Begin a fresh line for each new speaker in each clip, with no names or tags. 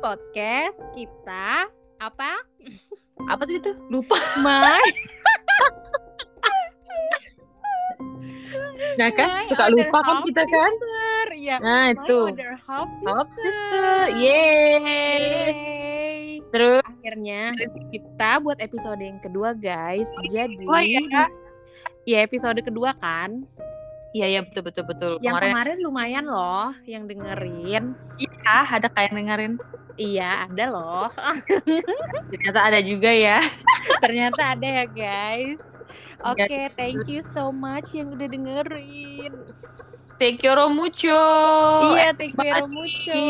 podcast kita apa?
Apa tadi tuh? Lupa.
My
Nah kan,
My
suka lupa kan kita kan?
Iya.
Nah
My
itu.
half sister.
Half sister. Yeay.
Yeay.
Terus
Akhirnya kita buat episode yang kedua guys. Jadi
kedua ya?
ya episode kedua kan.
Iya iya betul betul betul.
Yang
Kemarin
kemarin lumayan loh yang dengerin.
iya ada kayak dengerin.
Iya, ada loh.
Ternyata ada juga ya.
Ternyata ada ya guys. Oke,
Ya,
thank you so much yang udah dengerin.
Take your mucho.
iya, thank you
makasih.
mucho.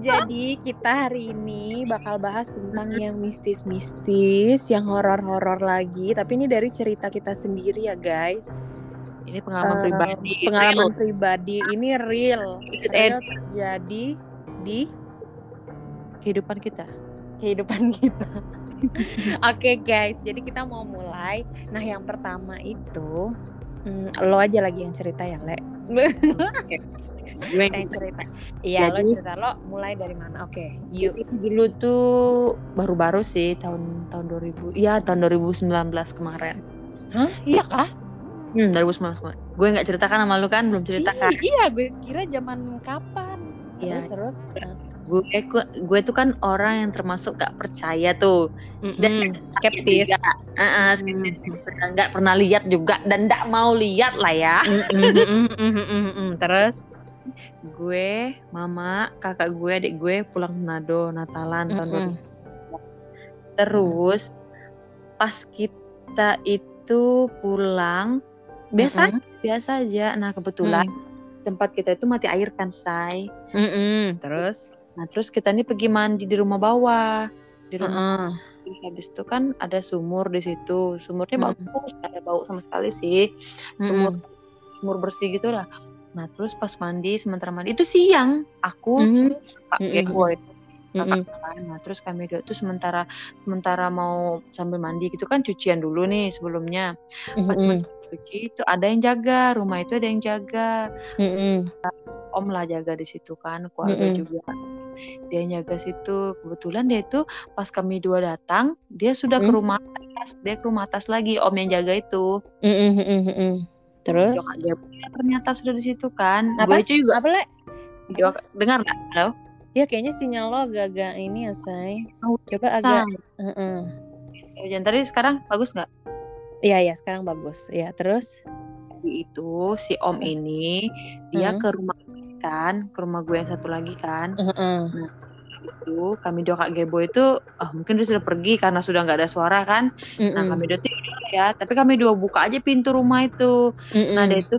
Jadi kita hari ini bakal bahas tentang yang mistis-mistis, yang horor-horor lagi. Tapi ini dari cerita kita sendiri ya guys.
Ini pengalaman
Eh,
pribadi.
Pengalaman
Real.
pribadi ini real,
It
real terjadi di
kehidupan kita.
kehidupan kita. Oke guys, jadi kita mau mulai. Nah yang pertama itu, hmm, lo aja lagi yang cerita ya, Le.
Gue
Kita yang cerita. Iya, lo cerita lo mulai dari mana? Oke, yuk.
Itu dulu tuh baru-baru sih tahun tahun 2000. Iya, tahun 2019 kemarin.
Hah? Iya kah?
Hmm, 2019 kemarin. Gue nggak ceritakan sama lu kan, belum cerita kan.
Ih, Iya, gue kira zaman kapan?
Iya.
Terus, terus.
Gue gue, gue tuh kan orang yang termasuk gak percaya tuh. Dan
Mm-mm, skeptis.
juga. Heeh, skeptis. Nggak pernah lihat juga dan nggak mau lihat lah ya.
Terus,
Gue, mama, kakak gue, adik gue pulang Manado Natalan tahun
Mm-mm.
2000. Terus pas kita itu pulang biasa
Mm-mm.
biasa aja. Nah kebetulan tempat kita itu mati air kan, say.
Mm-mm, terus,
Nah terus kita nih pergi mandi di rumah bawah. Di rumah
Heeh.
habis itu kan ada sumur di situ. Sumurnya
Mm.
bagus, gak ada bau sama sekali sih. Sumur
Mm-mm.
sumur bersih gitu lah. Nah terus pas mandi sementara mandi itu siang aku sama Kak
Mm-mm.
Gekboy
Mm-mm.
kakak kan. Nah terus kami dua tuh sementara sementara mau sambil mandi gitu kan cucian dulu nih sebelumnya. Pas
Mm-mm.
Cuci itu ada yang jaga rumah itu ada yang jaga
Mm-mm.
om lah jaga di situ kan keluarga
Mm-mm.
juga dia jaga situ kebetulan dia itu pas kami dua datang dia sudah ke
Mm.
rumah atas dia ke rumah atas lagi om yang jaga itu
mm-mm. Terus,
dia ternyata sudah di situ kan
Apa?
gue juga
apa le?
Jok, dengar nggak halo
Ya kayaknya sinyal lo agak-agak ini ya, say.
Oh,
Coba agak. Heeh.
Jangan tadi sekarang bagus nggak
Iya, iya, sekarang bagus. Ya, terus?
Itu si om ini dia
Hmm.
ke rumah kan ke rumah gue yang satu lagi kan
Heeh.
itu kami dua kak Gebo itu ah, mungkin dia sudah pergi karena sudah nggak ada suara kan nah
Mm-mm.
kami dua tuh ya tapi kami dua buka aja pintu rumah itu
Mm-mm.
nah dia itu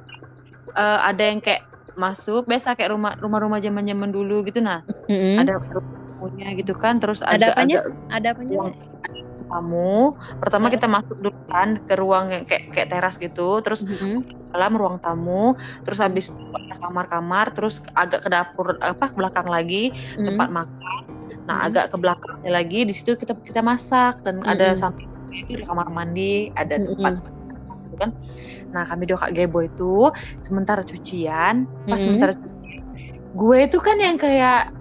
eh, ada yang kayak masuk biasa kayak rumah rumah-rumah zaman-zaman dulu gitu nah
Mm-mm.
ada punya gitu kan terus
Hmm? Ada
agak
apanya?
agak
Ada apanya?
Tamu pertama
Heeh.
kita masuk dulu kan ke ruang kayak kayak teras gitu terus
Mm-mm.
dalam ruang tamu terus habis kamar-kamar terus agak ke dapur apa ke belakang lagi
Mm-mm.
tempat makan
Mm.
nah agak ke belakangnya lagi di situ kita kita masak dan ada
Mm-mm.
samping itu ada kamar mandi ada
Mm-mm.
tempat gitu kan nah kami dua kak Gebo itu sementara cucian pas
Mm-mm.
sementara cucian gue itu kan yang kayak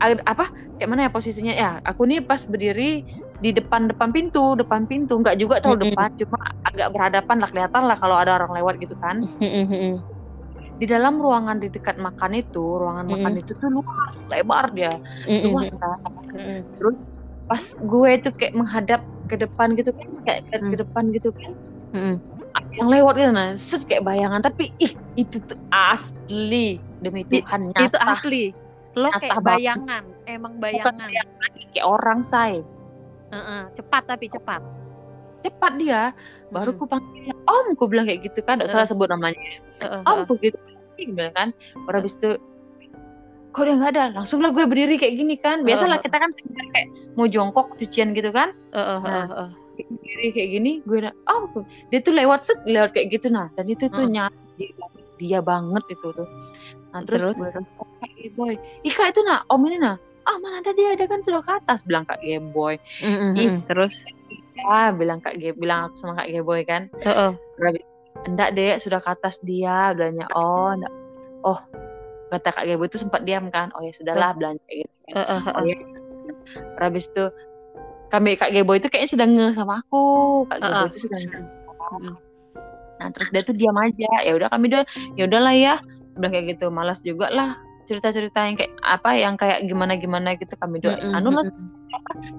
apa kayak mana ya posisinya ya aku nih pas berdiri di depan depan pintu depan pintu nggak juga terlalu
Mm-mm.
depan cuma agak berhadapan lah kelihatan lah kalau ada orang lewat gitu kan
Mm-mm, mm-mm.
di dalam ruangan di dekat makan itu ruangan makan
Mm-mm.
itu tuh luas lebar dia
Mm-mm,
luas kan
mm-mm.
terus pas gue itu kayak menghadap ke depan gitu kan kayak ke,
Hmm.
ke depan gitu kan
Mm-mm.
ada yang lewat gitu nah set kayak bayangan tapi ih itu tuh asli demi Tuhan
Itu
nyata
asli. Lo
Nyata
kayak
banget.
bayangan, emang
bukan
bayangan.
bayangan kayak orang say
Heeh, Cepat tapi cepat.
cepat dia baru
Mm-mm.
ku panggil om ku bilang kayak gitu kan gak salah
Heeh.
sebut namanya
Heeh,
om
heeh.
ku gitu bilang kan baru habis itu kok udah nggak ada langsung lah gue berdiri kayak gini kan biasalah
Heeh.
kita kan kayak mau jongkok cucian gitu kan
Heeh,
Nah,
heeh, heeh.
berdiri kayak gini gue udah oh ku- dia tuh lewat set lewat kayak gitu nah dan itu tuh nyata dia, dia banget itu tuh nah terus,
Terus?
gue oh, kak boy ika itu nah om ini nah ah mana ada dia ada kan sudah ke atas bilang kak Boy
Mm-mm,
Ih.
mm-mm. Terus?
ah bilang kak Ge bilang aku sama kak Boy kan
Heeh.
enggak dek sudah ke atas dia udahnya oh enggak oh kata kak Gebo itu sempat diam kan oh ya sudahlah belanja kayak gitu kan.
Eh, eh,
oh ya habis itu kami kak Gebo itu kayaknya sedang ngeh sama aku kak Gebo
Heeh.
itu sedang ngeh
Mm.
nah terus dia tuh diam aja ya udah kami udah ya udahlah ya udah kayak gitu malas juga lah cerita-cerita yang kayak apa yang kayak gimana gimana gitu kami doa
Mm, mm,
anu
mm,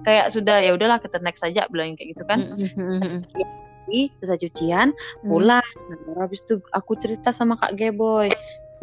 kayak sudah ya udahlah kita next saja bilang kayak gitu kan.
Mm, mm, mm, mm.
Jadi, selesai cucian
Hmm.
pulang. Nah, baru habis itu aku cerita sama kak Geboy.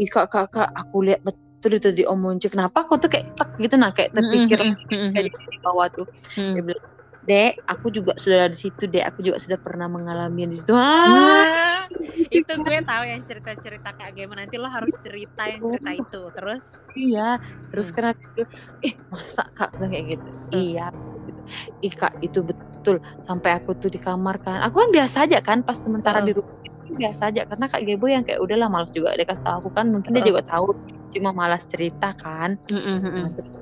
Ih kak kak kak aku lihat betul itu di Om Monce kenapa aku tuh kayak tek gitu nah kayak terpikir
Mm, mm, mm, mm,
kayak di bawah tuh?
Mm.
dia bilang dek aku juga sudah di situ dek. Aku juga sudah pernah mengalami di situ. Ah.
Wah, itu gue tahu yang cerita-cerita kayak gimana. Nanti lo harus cerita yang cerita itu. Terus?
Iya terus
Hmm.
kenapa itu eh masa kak kayak gitu?
Hmm.
iya gitu. ih kak itu betul. Sampai aku tuh di kamar kan. Aku kan biasa aja kan pas sementara
Heeh.
di rumah itu biasa aja. Karena kak Gebo yang kayak udahlah malas juga dia kasih tahu aku kan. Mungkin dia
Heeh.
juga tahu cuma malas cerita kan.
Mm, mm, mm,
Nah, terus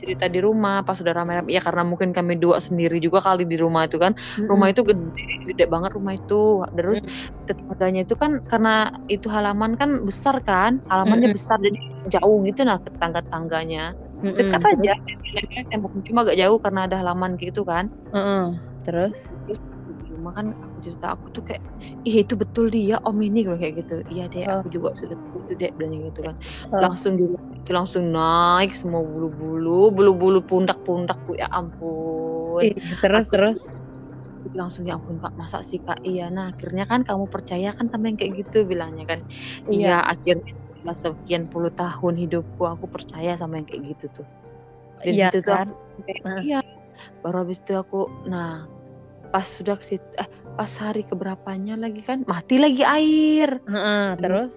cerita di rumah pas udah rame-rame. Ya karena mungkin kami dua sendiri juga kali di rumah itu kan. Rumah itu gede gede banget rumah itu. Terus tetangganya itu kan karena itu halaman kan besar kan halamannya besar jadi jauh gitu nah
Mm, mm.
dekat aja temboknya cuma agak jauh karena ada halaman gitu kan.
Terus
rumah kan aku cerita aku tuh kayak ih itu betul dia om ini gue kayak gitu iya deh
Oh.
aku juga sudah tahu itu deh bilangnya gitu kan
Oh.
langsung itu langsung naik semua bulu-bulu bulu-bulu pundak-pundakku ya ampun
Ih, terus
Aku-
terus
langsung ya ampun kak masa sih kak iya nah akhirnya kan kamu percaya kan sama yang kayak gitu bilangnya kan iya akhirnya setelah sekian puluh tahun hidupku aku percaya sama yang kayak gitu tuh dari
Iya
situ tuh
kan?
aku kayak,
Heeh.
iya baru habis itu aku nah pas sudah ke situ eh, pas hari keberapanya lagi kan mati lagi air.
Heeh, terus?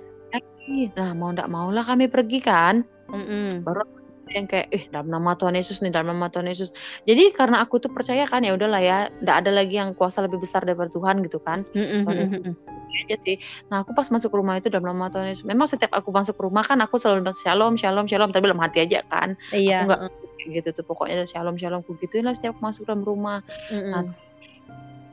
Ih, nah mau ndak mau lah kami pergi kan.
Mm-mm.
baru yang kayak eh dalam nama Tuhan Yesus nih dalam nama Tuhan Yesus. Jadi karena aku tuh percaya kan ya udahlah ya ndak ada lagi yang kuasa lebih besar daripada Tuhan gitu kan. Yesus
mm-mm.
aja sih. Nah aku pas masuk rumah itu dalam nama Tuhan Yesus. Memang setiap aku masuk rumah kan aku selalu bilang shalom shalom shalom tapi dalam hati aja kan.
Iya.
Aku kayak gitu tuh pokoknya shalom shalom aku gituin lah setiap aku masuk dalam rumah.
Mm-mm.
Nah,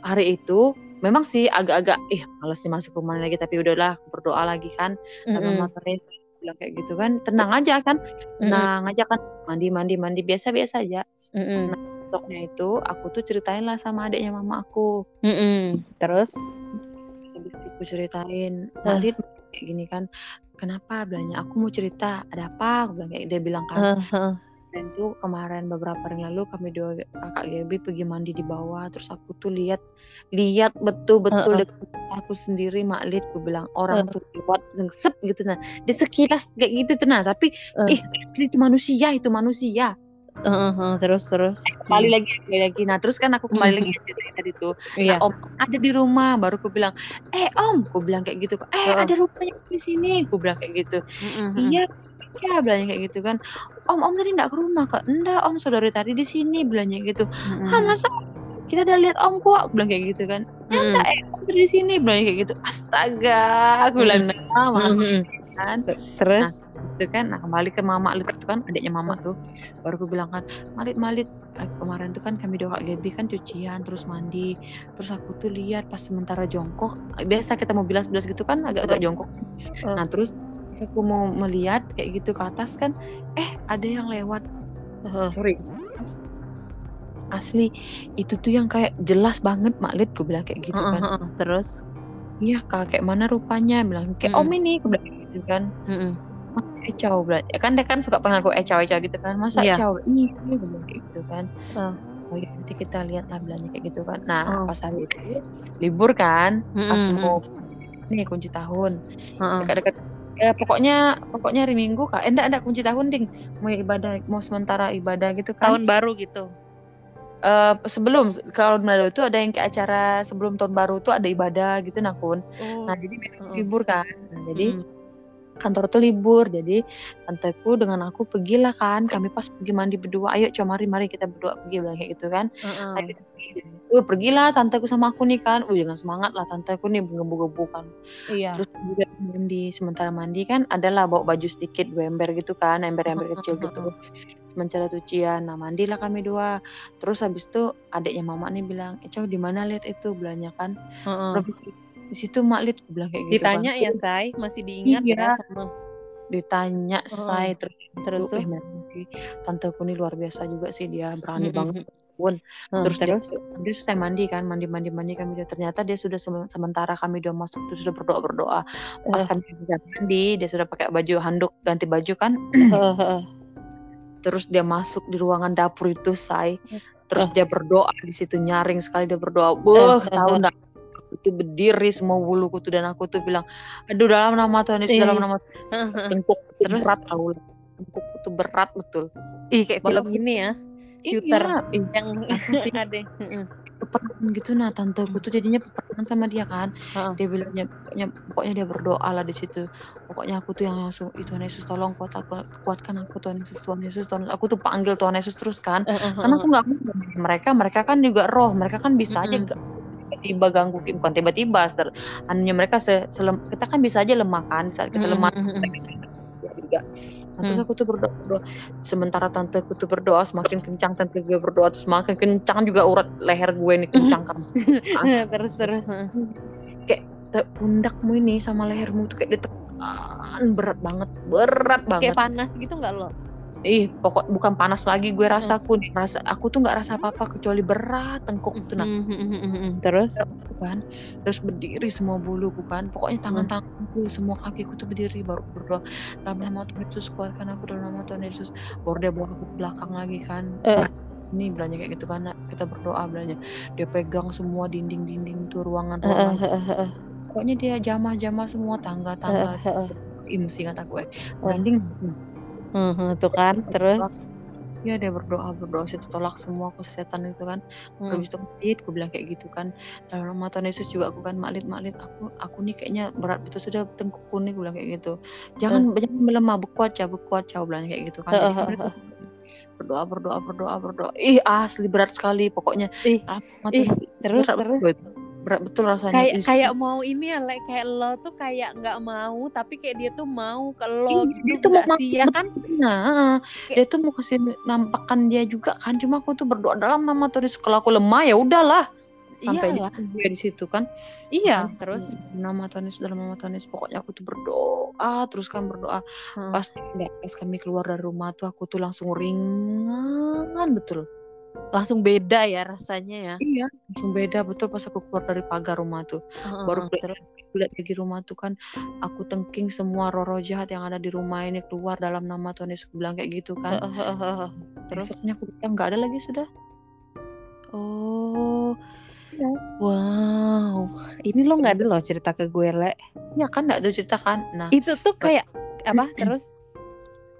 hari itu memang sih agak-agak eh males sih masuk rumah lagi tapi udahlah berdoa lagi kan Tuhan Yesus bilang kayak gitu kan tenang aja kan tenang aja kan mandi mandi mandi biasa biasa aja
Mm-mm.
besoknya itu aku tuh ceritain lah sama adiknya mama aku
Mm-mm. terus
Habis itu aku ceritain. Malit kayak gini kan kenapa bilangnya aku mau cerita ada apa aku bilang kayak dia bilang kan
Heeh, heeh.
Kemarin tuh kemarin beberapa hari lalu kami dua kakak Gaby pergi mandi di bawah. Terus aku tuh lihat lihat betul-betul dekat mata aku sendiri Maklit aku bilang orang tuh lewat sep gitu. Nah dia sekilas kayak gitu tuh. Nah tapi
Eh.
ih asli itu manusia itu manusia.
Heeh, heeh. terus terus.
Kembali lagi kembali lagi. Nah terus kan aku kembali lagi cerita tadi tuh. Nah, om ada di rumah. Baru aku bilang eh om aku bilang kayak gitu. Eh
Heeh.
ada rupanya di sini aku bilang kayak gitu.
Mm-mm.
iya iya bilangnya kayak gitu kan om om tadi enggak ke rumah kak. Enggak om saudari tadi di sini bilangnya gitu.
Mm-mm.
ah masa kita udah lihat om kok? Aku bilang kayak gitu kan. Ya
Mm-mm.
enggak eh om tadi di sini bilangnya kayak gitu. Astaga aku bilang nah mama
Mm-mm.
kan.
Terus?
Terus itu kan nah kembali ke mama Lit itu kan adiknya mama tuh. Baru aku bilang kan Malit Malit eh, kemarin tuh kan kami doa Gaby kan cucian terus mandi. Terus aku tuh lihat pas sementara jongkok biasa kita mau bilas-bilas gitu kan agak-agak jongkok.
Oh.
nah terus aku mau melihat kayak gitu ke atas kan eh ada yang lewat
Heeh.
sorry asli itu tuh yang kayak jelas banget Maklit gue bilang kayak gitu
Heeh,
kan
heeh. terus
iya kak kayak mana rupanya bilang kayak
Mm.
om ini gue bilang kayak gitu kan. Mas Ecau ya kan dia kan suka panggil aku Ecau Ecau gitu kan masa
Iya.
Ecau iya gue bilang kayak gitu kan
Ah.
oh ya nanti kita lihat lah bilangnya kayak gitu kan nah
Oh.
pas hari itu libur kan pas
Mm-mm,
mau nih kunci tahun dekat-dekat ya pokoknya pokoknya hari Minggu kak. Eh, enggak enggak kunci tahun ding. Mau ibadah mau sementara ibadah gitu kan.
Tahun baru gitu?
Eh, sebelum kalau Manado itu ada yang kayak acara sebelum tahun baru tuh ada ibadah gitu nah kun
oh.
nah jadi besok libur kan. Nah, jadi. Kantor tuh libur jadi tanteku dengan aku pergilah kan kami pas pergi mandi berdua ayo coba mari mari kita berdua pergi bilang kayak gitu kan. Nah, gitu, pergi. Pergilah tanteku sama aku nih kan. Uh jangan semangat lah tanteku nih ngebu-ngebu kan.
Iya.
Terus juga mandi sementara mandi kan adalah bawa baju sedikit dua ember gitu kan ember-ember kecil gitu. Sementara cucian nah mandilah kami dua. Terus habis itu adiknya mama nih bilang eh cow di mana lihat itu? Belanja kan.
Heeh.
Di situ mak lihat bilang kayak gitu
ditanya
kan.
ya say masih diingat
Iya.
ya sama
ditanya
Heeh.
say terus
Terus
tuh
tuh?
eh tanteku ini luar biasa juga sih dia berani
Mhm,
banget
mhm.
pun
Heeh,
terus dia,
terus?
dia selesai mandi kan mandi mandi mandi kami udah ternyata dia sudah sem- sementara kami udah masuk tuh sudah berdoa berdoa pas
Heeh.
kami sudah mandi dia sudah pakai baju handuk ganti baju kan
heeh.
terus dia masuk di ruangan dapur itu say
Eh.
terus
Eh.
dia berdoa di situ nyaring sekali dia berdoa Wah,
eh,
tahu
eh.
Enggak itu berdiri semua buluku tuh dan aku tuh bilang aduh dalam nama Tuhan Yesus dalam nama tengkuk
Terus?
berat tahu tengkuk itu berat betul
Ih, kayak film ini ya. Shooter
iya
yang
sih
ada. Heeh.
peperangan gitu nah tanteku tuh jadinya peperangan sama dia kan
Heeh.
dia bilangnya pokoknya, pokoknya dia berdoa lah di situ pokoknya aku tuh yang langsung "Ih, Tuhan Yesus tolong kuat aku kuatkan aku Tuhan Yesus Tuhan Yesus Tuhan aku tuh panggil Tuhan Yesus terus kan
Heeh,
karena aku nggak mereka mereka kan juga roh mereka kan bisa aja
Mm-mm.
Tiba-tiba ganggu bukan tiba-tiba anunya mereka se, selem- kita kan bisa aja lemah kan saat kita
Mm-mm,
lemah
mm-mm.
ya juga nah, terus
Mm.
aku tuh berdoa, berdoa sementara tante aku tuh berdoa semakin kencang tante gue berdoa terus semakin kencang juga urat leher gue ini kencang kan
terus terus.
kayak pundakmu ini sama lehermu tuh kayak ditekan berat banget berat banget
Kayak panas gitu nggak lo?
Ih pokok bukan panas lagi gue rasaku nih rasa aku tuh nggak rasa apa-apa kecuali berat tengkuk tuh nah.
Mhm, mhm. Terus?
kan terus berdiri semua buluku kan. Pokoknya tangan-tanganku semua kakiku tuh berdiri baru berdoa dalam nama Tuhan Yesus kuatkan aku dalam nama Tuhan Yesus. Baru dia bawa aku ke belakang lagi kan.
Eh.
ini belanja kayak gitu kan kita berdoa belanja dia pegang semua dinding-dinding tuh ruangan-ruangan.
Heeh, heeh.
pokoknya dia jamah-jamah semua tangga-tangga. Ih, mesti ingat aku
Heeh, tuh kan terus?
Ya dia berdoa berdoa situ tolak semua aku setan itu kan.
Hmm.
habis itu Malit, gue bilang kayak gitu kan. Dalam nama Tuhan Yesus juga aku kan maklit maklit aku aku nih kayaknya berat betul sudah tengkukku nih gue bilang kayak gitu. Jangan jangan melemah bekuat ya bekuat ya bilang kayak gitu kan. Jadi berdoa berdoa berdoa berdoa. Ih asli berat sekali pokoknya.
Ih, ih, terus
berat
terus
betul, rasanya
kayak
Ih,
kayak mau ini ya like, kayak lo tuh kayak nggak mau tapi kayak dia tuh mau ke lo
Iya,
gitu
dia tuh mau
sih ya kan
Nah.
Kayak-
dia tuh mau kasih nampakkan dia juga kan. Cuma aku tuh berdoa dalam nama Tuhan. Kalau aku lemah ya udahlah. Sampai
Iyalah.
di, dia di situ kan.
iya
Makanya
terus
nama Tuhan Yesus dalam nama Tuhan Yesus. Pokoknya aku tuh berdoa terus kan berdoa.
Heeh.
Pas pas kami keluar dari rumah tuh aku tuh langsung ringan betul.
Langsung beda ya rasanya ya
Iya, langsung beda betul pas aku keluar dari pagar rumah tuh.
Heeh,
Baru kulihat lagi rumah tuh kan aku tengking semua roh-roh jahat yang ada di rumah ini keluar dalam nama Tuhan Yesus. Aku bilang kayak gitu kan.
Heeh, heeh. terus
Besoknya aku bilang nggak ada lagi sudah.
oh
Iya.
wow ini lo nggak ada loh cerita ke gue le
Ya kan nggak ada cerita kan. Nah
itu tuh kayak apa terus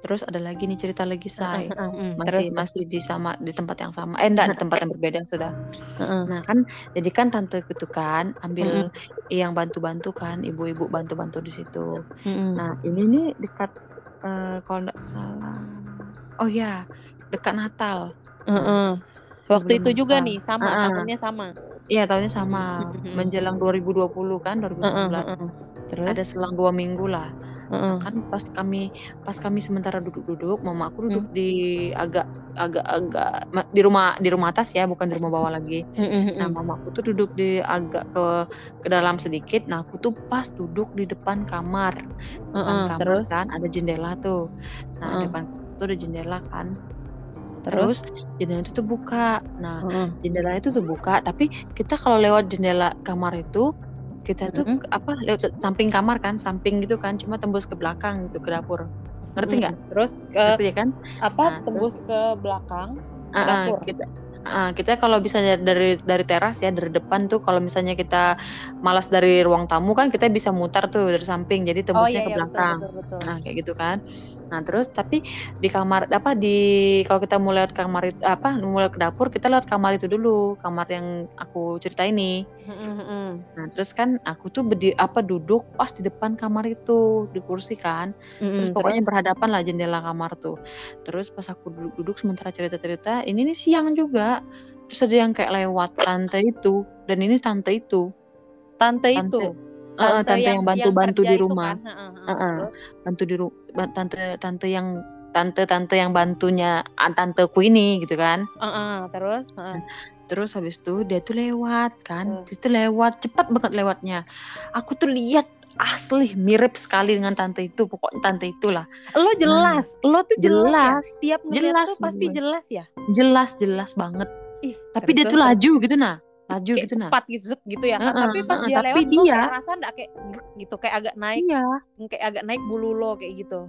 terus ada lagi nih cerita lagi say.
Heeh, heeh,
Masih
terus
masih di sama di tempat yang sama. Eh enggak di tempat yang berbeda sudah. Nah kan jadi kan tante itu kan ambil yang bantu-bantu kan ibu-ibu bantu-bantu di situ. Nah ini nih dekat eh, kalau nggak salah. Oh ya dekat Natal.
Heeh. waktu itu juga
Natal.
nih sama tahunnya sama
Iya tahunnya sama menjelang 2020 kan 2019.
Heeh, heeh. Terus
Ada selang dua minggu lah.
Heeh.
kan pas kami pas kami sementara duduk-duduk mama aku duduk
Hmm.
di agak agak agak di rumah di rumah atas ya bukan di rumah bawah lagi
Heeh,
nah
heeh.
mama aku tuh duduk di agak ke ke dalam sedikit nah aku tuh pas duduk di depan kamar depan kamar
terus
kan ada jendela tuh nah
Heeh.
depan tuh ada jendela kan
terus
terus jendela itu tuh buka nah jendela itu tuh buka tapi kita kalau lewat jendela kamar itu kita tuh
Mm-mm.
ke- apa lewat samping kamar kan samping gitu kan cuma tembus ke belakang gitu ke dapur. Ngerti nggak?
Terus ke
ngerti ya kan?
apa
Nah,
tembus ke belakang
Ah, ah,
dapur?
kita ah, kita kalau bisa dari dari teras ya dari depan tuh kalau misalnya kita malas dari ruang tamu kan kita bisa mutar tuh dari samping jadi
oh
tembusnya
iya
ke
iya betul
belakang.
betul betul.
Nah, kayak gitu kan. Nah, terus tapi di kamar apa di kalau kita mau lewat kamar itu apa mau lewat ke dapur, kita lewat kamar itu dulu, kamar yang aku cerita ini. Nah, terus kan aku tuh bedi, apa duduk pas di depan kamar itu, di kursi kan. Terus pokoknya berhadapan lah jendela kamar tuh. Terus pas aku duduk-duduk sementara cerita-cerita, ini nih siang juga. Terus ada yang kayak lewat tante itu dan ini tante itu.
tante
Tante
itu
eh, tante, yang bantu-bantu di rumah.
kan? Heeh. Heeh. Terus?
bantu di ru- ba- tante tante yang tante tante yang bantunya ah, tanteku ini gitu kan
Heeh, terus heeh.
terus habis itu dia tuh lewat kan
Hmm.
dia tuh lewat cepat banget lewatnya aku tuh lihat asli mirip sekali dengan tante itu pokoknya tante itulah
Lo jelas, lo tuh jelas.
jelas
ya? Tiap
Jelas
tuh pasti jelas ya.
jelas jelas banget
Ih,
tapi dia tuh laju gitu nah laju
kayak
gitu nah
cepat gitu gitu ya kan.
Heeh,
tapi pas
heeh,
dia
tapi
lewat lo
dia-
kayak rasa ndak kayak gitu, kayak agak naik,
iya
kayak agak naik bulu lo kayak gitu.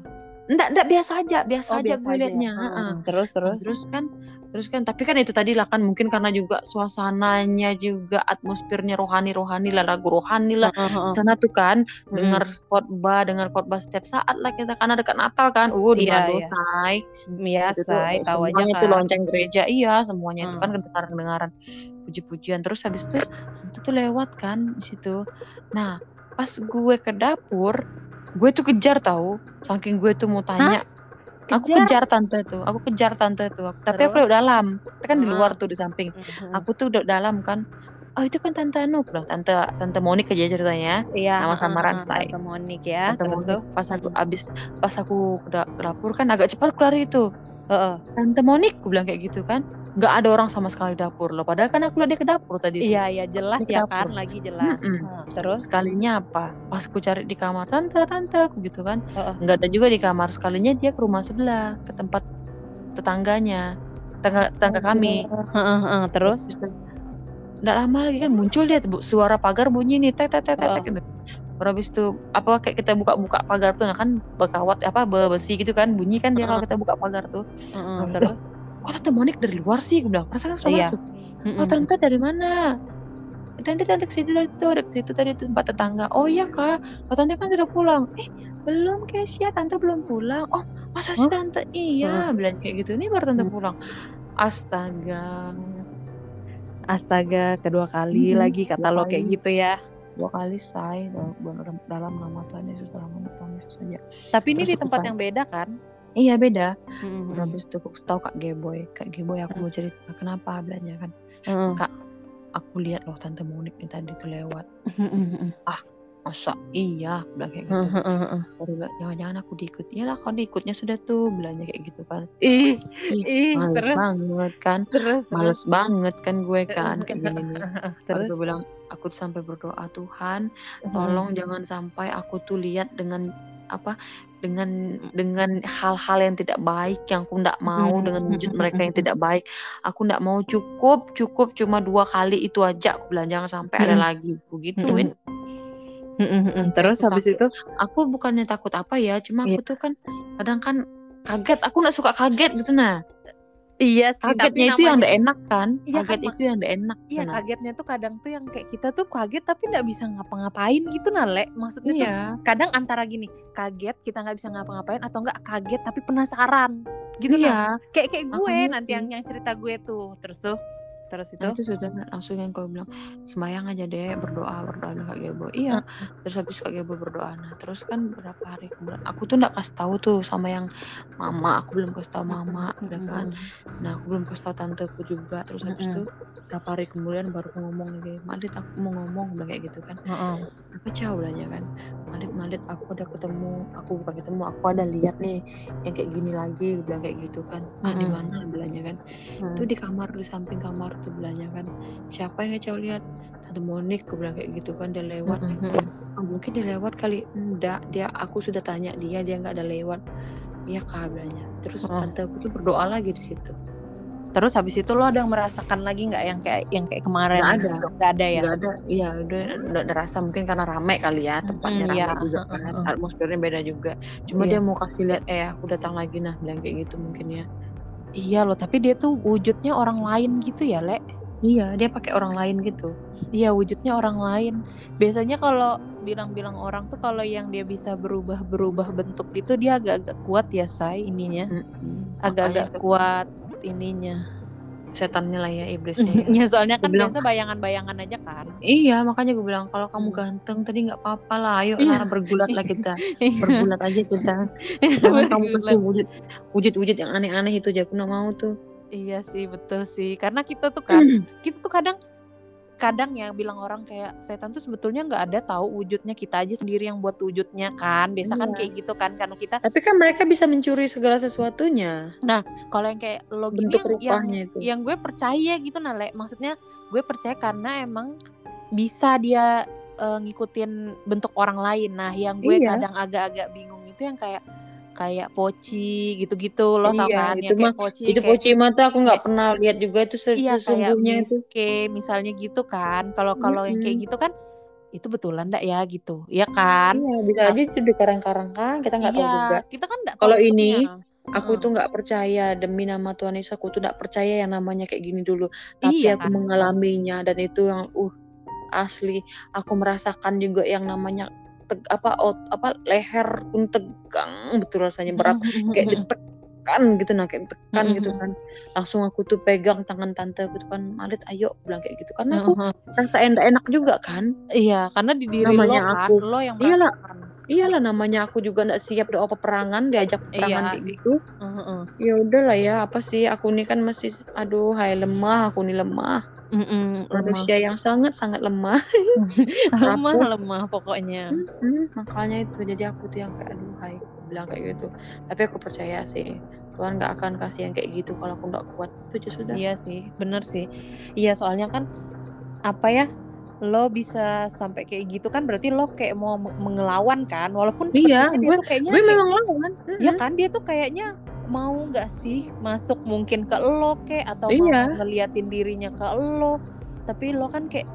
enggak enggak biasa aja biasa
Oh,
aja
biasa
gue
aja
liatnya
ya.
Heeh,
Terus terus.
Terus kan terus kan tapi kan itu tadi lah kan mungkin karena juga suasananya juga atmosfernya rohani rohani lah lagu rohani lah. Sana tuh kan
Mm-mm.
dengar khotbah dengar khotbah setiap saat lah kita karena dekat Natal kan uh di say. Itu
say, tahu aja
semuanya
kan.
lonceng gereja iya semuanya itu
Hmm.
kan kedengaran kedengaran puji-pujian. Terus habis itu itu tuh lewat kan di situ. Nah pas gue ke dapur gue tuh kejar tahu saking gue tuh mau tanya aku
Kejar?
kejar tante tuh aku kejar tante tuh tapi aku lewat dalam Kita kan di
Heeh.
luar tuh di samping
Mhm.
aku tuh udah dalam kan oh itu kan tante Anu Aku tante tante Monik aja ceritanya
Iya,
nama samaran,
heeh,
Say.
Tante Monik ya.
tante
Terus
Monik
tuh.
pas aku
Mm-mm.
abis pas aku ke dapur kan agak cepat keluar itu
Heeh.
Tante Monik, aku bilang kayak gitu kan. Nggak ada orang sama sekali dapur loh. Padahal kan aku dia ke dapur tadi.
Iya, iya jelas ya
dapur.
kan, lagi jelas.
Mm-mm.
Heeh, Terus?
Sekalinya apa? Pas aku cari di kamar tante, tante, aku gitu kan.
Heeh.
Nggak ada juga di kamar. Sekalinya dia ke rumah sebelah, ke tempat tetangganya, tetangga, tetangga kami.
Heeh, heeh, Terus?
Terus nggak lama lagi kan muncul dia bu- suara pagar bunyi nih, tek tek tek tek gitu. Baru habis itu apa kayak kita buka-buka pagar tuh, nah kan berkawat apa besi gitu kan, bunyi kan dia kalau kita buka pagar tuh.
Heeh,
Loh,
Terus?
Kok tante Monik dari luar sih? Aku bilang, perasaan kan sudah
Iya.
masuk.
Mm-mm.
Oh tante dari mana? Tante tante ke situ dari itu, ke situ tadi tempat tetangga. Oh iya kak, oh tante kan sudah pulang. Eh belum Kesia, tante belum pulang. Oh masa sih
Hah?
tante? Iya, bilang kayak gitu. Ini baru tante
Hmm.
pulang. Astaga,
Astaga, kedua kali
Mm-mm,
lagi kata lo kayak
kali.
gitu ya.
dua kali say dalam, dalam nama Tuhan Yesus dalam nama Tuhan Yesus saja.
Tapi ini
Terus
di
aku
tempat
tanya.
yang beda kan?
Iya beda.
Mm-mm.
Baru Habis itu aku tahu kak Geboy, kak Geboy aku mau cerita kenapa belanja kan.
Heeh.
Kak, aku lihat loh tante Monik nih tadi tuh lewat.
Heeh,
Masa iya, bilang kayak gitu. baru bilang jangan-jangan aku diikut iyalah kalau diikutnya sudah tuh belanja kayak gitu kan
Ih,
Ih,
ih,
males
terus
banget kan
terus
males banget kan gue kan kayak gini nih
terus
gue bilang aku sampai berdoa Tuhan tolong jangan sampai aku tuh lihat dengan apa dengan dengan hal-hal yang tidak baik yang aku tidak mau dengan wujud mereka yang tidak baik. Aku tidak mau cukup cukup cuma dua kali itu aja aku bilang jangan sampai ada lagi. Begituin
Heeh, heeh. terus
Aku
habis
takut.
itu?
Aku bukannya takut apa ya cuma
Iya.
aku tuh kan kadang kan kaget aku nggak suka kaget gitu nah
iya sih
kagetnya itu yang udah enak kan
Iya kan,
kaget
Mak.
itu yang udah enak
Iya
nah.
kagetnya tuh kadang tuh yang kayak kita tuh kaget tapi nggak bisa ngapa-ngapain gitu nale maksudnya tuh
iya
kadang antara gini kaget kita nggak bisa ngapa-ngapain atau enggak kaget tapi penasaran gitu nah
iya
kayak kayak gue
Makanya
nanti
tuh.
yang yang cerita gue tuh terus tuh terus itu
Nah itu sudah kan langsung yang kau bilang sembayang aja deh berdoa berdoa dengan Kak Gebo iya terus habis Kak Gebo berdoa. Nah terus kan beberapa hari kemudian aku tuh nggak kasih tahu tuh sama yang mama aku belum kasih tahu mama udah kan? nah aku belum kasih tahu tanteku juga. Terus habis itu berapa hari kemudian baru aku ngomong lagi Madit aku mau ngomong bilang kayak gitu kan. Apa bilangnya kan Madit Madit aku udah ketemu aku bukan ketemu aku ada lihat nih yang kayak gini lagi bilang kayak gitu kan. Ah di mana? bilangnya kan. Itu di kamar di samping kamar tuh bilangnya kan. Siapa yang cow lihat? Tante Monik aku bilang kayak gitu kan dia lewat. Oh, mungkin dia lewat kali. Enggak dia aku sudah tanya dia dia nggak ada lewat. Iya kak bilangnya. Terus
Oh.
tante aku tuh berdoa lagi di situ.
Terus habis itu lo ada merasakan lagi nggak yang kayak yang kayak kemarin?
Nggak ada.
gitu? nggak ada ya?
Nggak ada. Iya udah udah ada rasa mungkin karena rame kali ya tempatnya
Mm,
rame
iya.
juga kan.
Mm, mm.
atmosfernya beda juga. Cuma
Iya.
dia mau kasih lihat eh aku datang lagi nah bilang kayak gitu mungkin ya
iya loh tapi dia tuh wujudnya orang lain gitu ya le
iya dia pakai orang lain gitu
Iya wujudnya orang lain. Biasanya kalau bilang-bilang orang tuh kalau yang dia bisa berubah-berubah bentuk gitu dia agak-agak kuat ya say ininya. Agak-agak kuat ininya.
Setannya lah ya iblisnya ya.
ya soalnya kan
bilang-
biasa bayangan-bayangan aja kan.
iya makanya gue bilang kalau kamu
Hmm.
ganteng tadi nggak apa-apa lah ayo
Iya.
lah bergulat lah kita bergulat aja kita jangan kamu kasih wujud wujud-wujud yang aneh-aneh itu aja aku nggak mau tuh
Iya sih betul sih. Karena kita tuh kan kita tuh kadang kadang ya bilang orang kayak setan tuh sebetulnya nggak ada tahu wujudnya kita aja sendiri yang buat wujudnya kan biasa kan
Iya.
kayak gitu kan karena kita
tapi kan mereka bisa mencuri segala sesuatunya
kalau yang kayak lo
bentuk
yang, yang
rupanya itu
yang gue percaya gitu Nale maksudnya gue percaya karena emang bisa dia eh, ngikutin bentuk orang lain. Nah, yang gue
Iya.
kadang agak-agak bingung itu yang kayak kayak poci gitu-gitu loh tau
Iya,
kan
itu
yang
mah
kayak poci
itu
kayak
Pochima tuh aku nggak pernah lihat juga itu se-
iya kayak
sesungguhnya itu.
K misalnya gitu kan. Kalau kalau yang kayak gitu kan itu betulan ndak ya gitu. Iya kan?
Iya, bisa
Nah,
aja itu dikarang-karang kan, kita nggak tahu
iya,
juga.
kita kan tahu
Kalau ini aku
Heeh.
tuh nggak percaya demi nama Tuhan Yesus aku tuh nggak percaya yang namanya kayak gini dulu. Tapi
Iya
aku
kan?
mengalaminya dan itu yang uh asli aku merasakan juga yang namanya teg, apa ot, apa leher pun tegang betul rasanya berat kayak ditekan gitu nah kayak ditekan gitu kan. langsung aku tuh pegang tangan tante tuh kan Malit ayo bilang kayak gitu. Karena aku rasa enak enak juga kan.
Iya, karena di diri
namanya
lo kan,
aku
lo yang
iyalah iyalah namanya aku juga nggak siap doa peperangan diajak peperangan
Iya,
kayak gitu.
Heeh.
ya udahlah ya apa sih aku nih kan masih aduh hai lemah aku nih lemah
Mm-mm, lemah.
manusia yang sangat sangat lemah
lemah lemah pokoknya.
Hmm, makanya itu jadi aku tuh yang kayak aduh hai aku bilang kayak gitu tapi aku percaya sih Tuhan nggak akan kasih yang kayak gitu kalau aku nggak kuat itu sudah
Iya sih, bener sih. Iya soalnya kan apa ya? Lo bisa sampai kayak gitu kan berarti lo kayak mau me- mengelawan kan, walaupun
iya
dia
gue
tuh kayaknya
gue
kayak
memang lawan
ya
Mm-mm.
kan dia tuh kayaknya mau nggak sih masuk mungkin ke lo kayak atau mau
iya.
ngeliatin dirinya ke lo, tapi lo kan kayak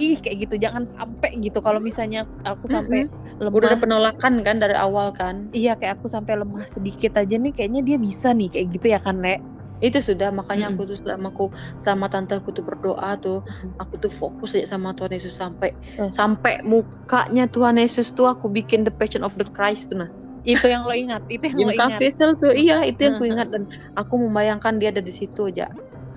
ih kayak gitu jangan sampai gitu. Kalau misalnya aku sampai
udah ada
lemah
penolakan kan dari awal kan?
Iya kayak aku sampai lemah sedikit aja nih kayaknya dia bisa nih kayak gitu ya kan Nek
itu sudah makanya
Mm-mm.
aku tuh selama aku selama tante aku tuh berdoa tuh
Mm-mm.
aku tuh fokus aja sama Tuhan Yesus sampai
Eh.
sampai mukanya Tuhan Yesus tuh aku bikin the Passion of the Christ tuh nah
Itu yang lo ingat Itu yang
Jim
lo ingat.
Caviezel tuh iya itu yang ku
Heeh.
ingat dan aku membayangkan dia ada di situ aja.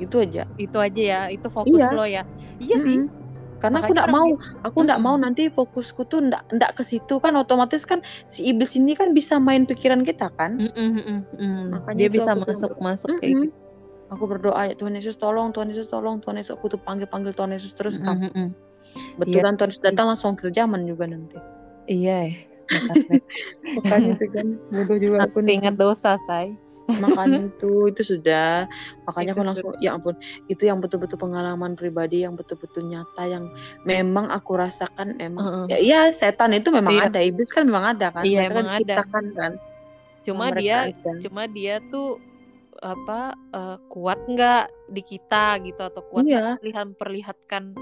Itu aja.
Itu aja ya Itu fokus
iya.
lo ya. Iya sih.
Mm-mm. karena aku
Makanya
nggak
orang
mau aku nggak mau nanti fokusku tuh ndak ndak ke situ. Kan otomatis kan si iblis ini kan bisa main pikiran kita kan?
Mm-mm, mm-mm, mm.
makanya
Dia bisa
aku
masuk
ber-
Masuk kayak gitu.
Aku berdoa ya Tuhan Yesus tolong Tuhan Yesus tolong Tuhan Yesus. Aku tuh panggil panggil Tuhan Yesus terus kan
Mm-mm, mm-mm. Iya
betulan Tuhan Yesus
sih.
datang langsung kerjaman juga nanti.
Iya ya makanya.
itu kan bodoh juga
Aku ingat dosa say.
Makanya itu itu sudah. Makanya
Itu
aku langsung
sudah.
ya ampun itu yang betul-betul pengalaman pribadi yang betul-betul nyata yang memang aku rasakan memang
Heeh.
ya iya setan itu memang
Iya.
ada iblis kan memang ada kan
Iya
kan
emang ada.
diciptakan kan.
Cuma
mereka
dia
aja.
Cuma dia tuh apa eh, kuat nggak di kita gitu atau kuat
iya.
perlihat perlihatkan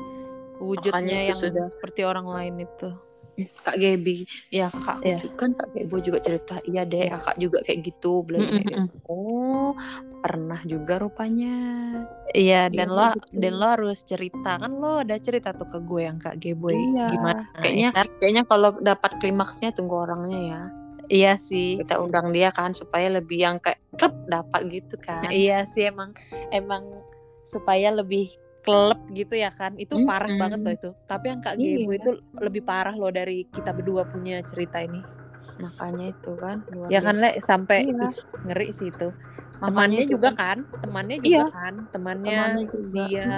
wujudnya yang
sudah.
seperti orang lain itu.
Kak Gebi ya
Iya.
juga kan Kak Gebo juga cerita. Iya deh
Iya.
kakak juga kayak gitu. Kayak gitu
mm-mm.
oh pernah juga rupanya.
Iya,
iya
dan lo
gitu.
dan lo harus cerita. Kan lo ada cerita tuh ke gue yang Kak Geboy
iya.
Gimana?
Kayaknya
ya. kan?
kayaknya kalau dapat klimaksnya tunggu orangnya ya.
Iya sih.
kita undang dia kan supaya lebih yang kayak klub dapat gitu kan.
Iya sih emang emang supaya lebih klep gitu ya kan. Itu parah banget loh itu. Tapi yang Kak Gebo
iya.
itu lebih parah loh dari kita berdua punya cerita ini.
makanya itu kan luar
Ya kan Le sampai
iya.
ih, ngeri sih itu.
makanya
Temannya
itu
juga
kan.
kan, temannya
iya.
juga kan, temannya
temannya juga.
dia.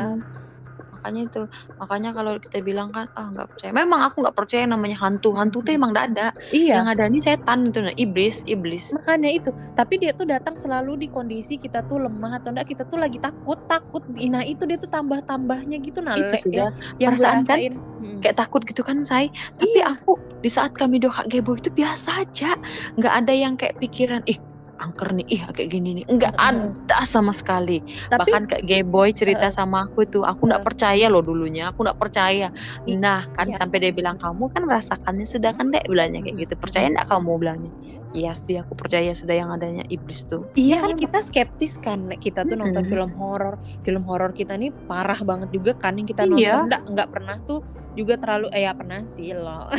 Makanya itu. Makanya kalau kita bilang kan ah nggak percaya. Memang aku nggak percaya namanya hantu. Hantu tuh emang nggak ada.
Iya.
yang ada ini setan itu nah iblis iblis.
Makanya itu, tapi dia tuh datang selalu di kondisi kita tuh lemah atau enggak kita tuh lagi takut, takut. Nah, itu dia tuh tambah-tambahnya gitu nah
itu sudah
ya, yang
perasaan kan
rasain. Mm.
kayak takut gitu kan say tapi
Iya.
aku di saat kami doa Gebo itu biasa aja. Nggak ada yang kayak pikiran ih angker nih ih kayak gini nih nggak
Heeh.
ada sama sekali
Tapi
bahkan kayak Geboy cerita
Heeh.
sama aku tuh aku nggak
Heeh.
percaya loh dulunya aku nggak percaya nah kan
iya.
sampai dia bilang kamu kan merasakannya sudah kan dek bilangnya kayak gitu percaya nggak kamu bilangnya iya sih aku percaya sudah yang adanya iblis tuh
Iya
Iya,
kan
emang.
kita skeptis kan kita tuh nonton
Mm-mm.
film horor film horor kita nih parah banget juga kan yang kita
Iya.
nonton nggak nggak pernah tuh juga terlalu eh ya pernah sih lo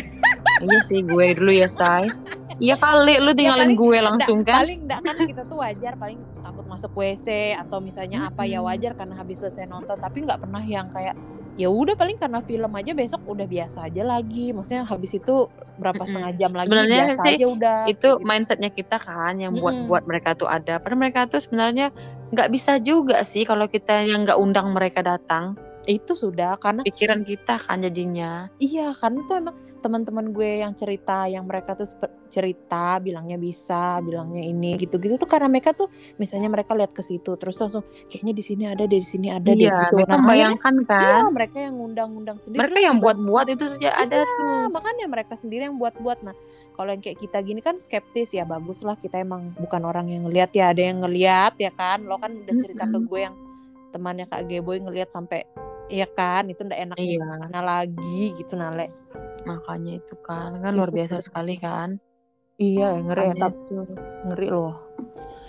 iya sih gue dulu ya say iya kali lu
ya
tinggalin
paling
gue langsung kan?
paling nggak kan kita tuh wajar paling takut masuk WC atau misalnya apa ya wajar karena habis selesai nonton tapi nggak pernah yang kayak ya udah paling karena film aja besok udah biasa aja lagi maksudnya habis itu berapa setengah jam lagi
Sebenarnya
biasa
sih
aja udah
itu
gitu.
mindsetnya kita kan yang buat
Mm-mm.
buat mereka tuh ada. Padahal mereka tuh sebenarnya nggak bisa juga sih kalau kita yang nggak undang mereka datang.
Itu sudah karena
pikiran kita kan jadinya.
Iya karena tuh emang teman-teman gue yang cerita yang mereka tuh cerita bilangnya bisa bilangnya ini gitu-gitu tuh karena mereka tuh misalnya mereka lihat ke situ terus langsung kayaknya di sini ada di sini ada deh
iya
gitu.
mereka
nah
membayangkan kan?
iya, mereka yang ngundang-ngundang sendiri
mereka yang buat-buat itu saja ada
Iya,
tuh.
makanya mereka sendiri yang buat-buat. Nah, kalau yang kayak kita gini kan skeptis ya bagus lah kita emang bukan orang yang ngelihat ya ada yang ngelihat ya kan. Lo kan udah cerita ke gue yang temannya Kak Geboy ngelihat sampai ya kan itu ndak enak
Iya.
gimana lagi gitu Nale.
makanya itu kan kan luar biasa
tuh.
sekali kan
Iya ngeri ya,
Makanya
tapi ngeri loh.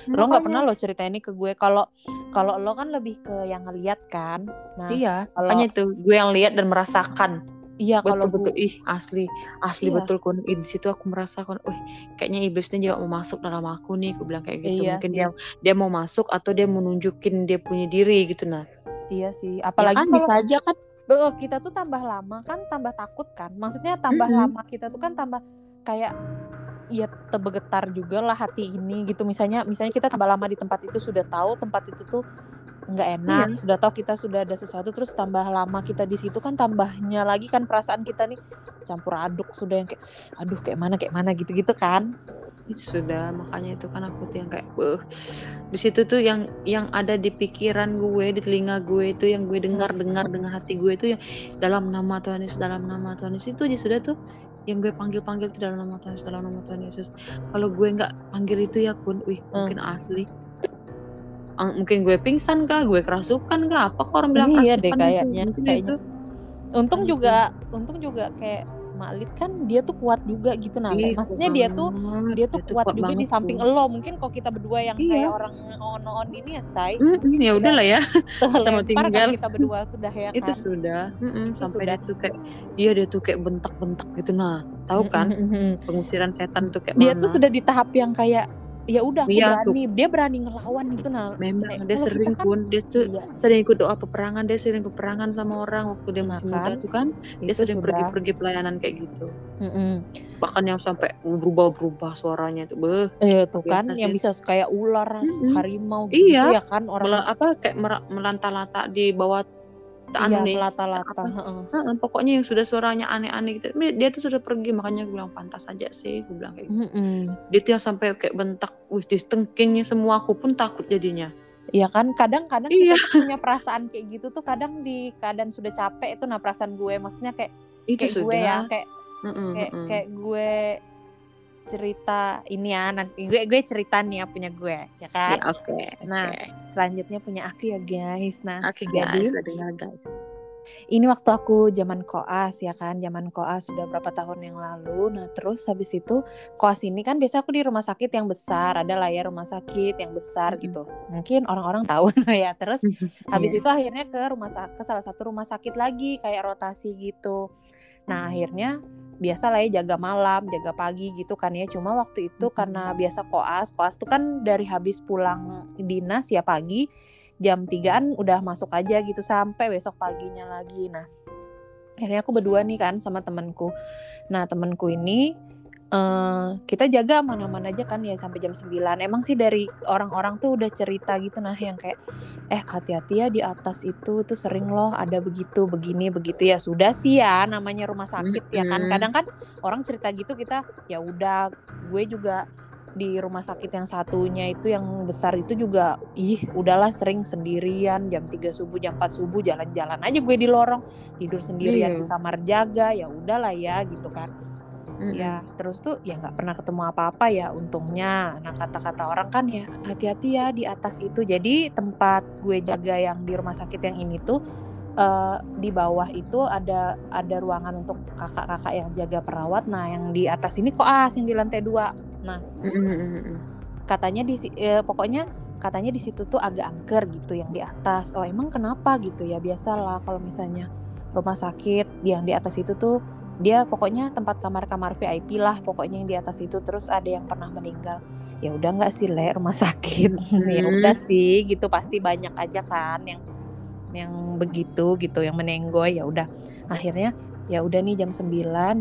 Lo nggak pernah lo cerita ini ke gue kalau kalau lo kan lebih ke yang ngelihat kan. Nah,
iya
kalau
makanya itu gue yang lihat dan merasakan
iya kalau
betul betul
gue
ih asli asli
Iya.
betul kun di situ aku merasakan wih kayaknya iblisnya juga mau masuk dalam aku nih aku bilang kayak gitu
Iya
mungkin
sih.
dia dia mau masuk atau dia mau nunjukin dia punya diri gitu nah
iya sih.
ya
Apalagi
kan
kalau
bisa aja kan
kita tuh tambah lama kan tambah takut kan maksudnya tambah
Mm-mm.
lama kita tuh kan tambah kayak ya tebegetar juga lah hati ini gitu misalnya misalnya kita tambah lama di tempat itu sudah tahu tempat itu tuh nggak enak
Iya.
sudah tahu kita sudah ada sesuatu terus tambah lama kita di situ kan tambahnya lagi kan perasaan kita nih campur aduk sudah yang kayak aduh kayak mana kayak mana gitu gitu kan
itu sudah makanya itu kan aku tuh yang kayak "Beuh." di situ tuh yang yang ada di pikiran gue di telinga gue itu yang gue dengar dengar dengan hati gue itu yang dalam nama Tuhan Yesus dalam nama Tuhan Yesus itu aja sudah tuh yang gue panggil panggil itu dalam nama Tuhan Yesus dalam nama Tuhan Yesus kalau gue nggak panggil itu ya kun wih
Hmm.
mungkin asli mungkin gue pingsan kah gue kerasukan kah apa kok orang bilang
Iya
kerasukan
deh
itu?
kayaknya,
Mungkin
kayaknya.
itu
untung
Kan
juga untung juga kayak Maklit kan dia tuh kuat juga gitu nah
Ih,
maksudnya
kuat
dia tuh dia tuh kuat, juga di samping
tuh.
elo mungkin kalau kita berdua yang
Iya.
kayak orang on on ini ya say
Hmm, ya udah lah ya
terlempar
tinggal.
kan kita berdua sudah ya
itu
kan
sudah Mm-mm,
Itu
sampai
sudah.
dia tuh kayak iya dia tuh kayak bentak-bentak gitu nah tahu kan
Mm-mm.
pengusiran setan tuh kayak
dia
mana
tuh sudah di tahap yang kayak ya udah aku
Iya,
berani dia berani ngelawan gitu nah
memang dia sering
kan-
pun dia tuh
iya
sering ikut doa peperangan dia sering peperangan sama orang waktu dia
Nah,
masih
kan,
muda tuh kan dia
itu
sering pergi-pergi pelayanan kayak gitu
Mm-mm.
bahkan yang sampai berubah-berubah suaranya tuh beh
eh tuh kan
Biasa
yang
sih.
bisa kayak ular
Mm-mm.
harimau gitu
Iya.
ya kan orang
mela- apa kayak melanta-lanta di bawah anu nih
melata-lata
apa?
heeh.
Heeh, pokoknya yang sudah suaranya aneh-aneh gitu dia tuh sudah pergi makanya gue bilang pantas aja sih gue bilang kayak gitu.
Mm-mm.
dia tuh yang sampai kayak bentak wih ditengkingnya semua aku pun takut jadinya
Iya kan kadang-kadang
Iya.
kita punya perasaan kayak gitu tuh kadang di keadaan sudah capek itu nah perasaan gue maksudnya kayak
itu
kayak
sudah
gue ya kayak
Mm-mm,
kayak
mm-mm.
kayak gue cerita ini ya nanti gue gue cerita nih ya punya gue ya kan?
Ya, oke
Nah,
oke.
selanjutnya punya aku ya guys. Nah
oke
jadi
guys dengar guys.
ini waktu aku zaman koas ya kan? Zaman koas sudah berapa tahun yang lalu. Nah terus habis itu koas ini kan biasa aku di rumah sakit yang besar ada lah ya rumah sakit yang besar
Mm-mm.
gitu. Mungkin orang-orang tahu ya. Terus habis
Iya.
itu akhirnya ke rumah ke salah satu rumah sakit lagi kayak rotasi gitu. Nah akhirnya biasa lah ya jaga malam jaga pagi gitu kan ya. Cuma waktu itu karena biasa koas koas tuh kan dari habis pulang dinas ya pagi jam 3an udah masuk aja gitu sampai besok paginya lagi. Nah akhirnya aku berdua nih kan sama temanku. Nah temanku ini eh kita jaga aman-aman aja kan ya sampai jam 9 emang sih dari orang-orang tuh udah cerita gitu nah yang kayak eh hati-hati ya di atas itu tuh sering loh ada begitu begini begitu. Ya sudah sih ya namanya rumah sakit ya kan. Kadang kan orang cerita gitu kita ya udah gue juga di rumah sakit yang satunya itu yang besar itu juga ih udahlah sering sendirian jam 3 subuh jam 4 subuh jalan-jalan aja gue di lorong tidur sendirian
Iya.
di kamar jaga ya udahlah ya gitu kan
Mm-mm.
ya terus tuh ya nggak pernah ketemu apa-apa ya untungnya. Nah kata-kata orang kan ya hati-hati ya di atas itu. Jadi tempat gue jaga yang di rumah sakit yang ini tuh eh, di bawah itu ada ada ruangan untuk kakak-kakak yang jaga perawat. Nah yang di atas ini koas yang di lantai dua. Nah
mm-mm.
katanya di eh, pokoknya katanya di situ tuh agak angker gitu yang di atas. Oh emang kenapa? gitu ya biasalah kalau misalnya rumah sakit yang di atas itu tuh dia pokoknya tempat kamar-kamar VIP lah pokoknya yang di atas itu terus ada yang pernah meninggal. Ya udah nggak sih le rumah sakit. Ya
Hmm.
udah sih gitu. Pasti banyak aja kan yang yang begitu gitu yang menenggoy ya udah. Akhirnya ya udah nih jam 9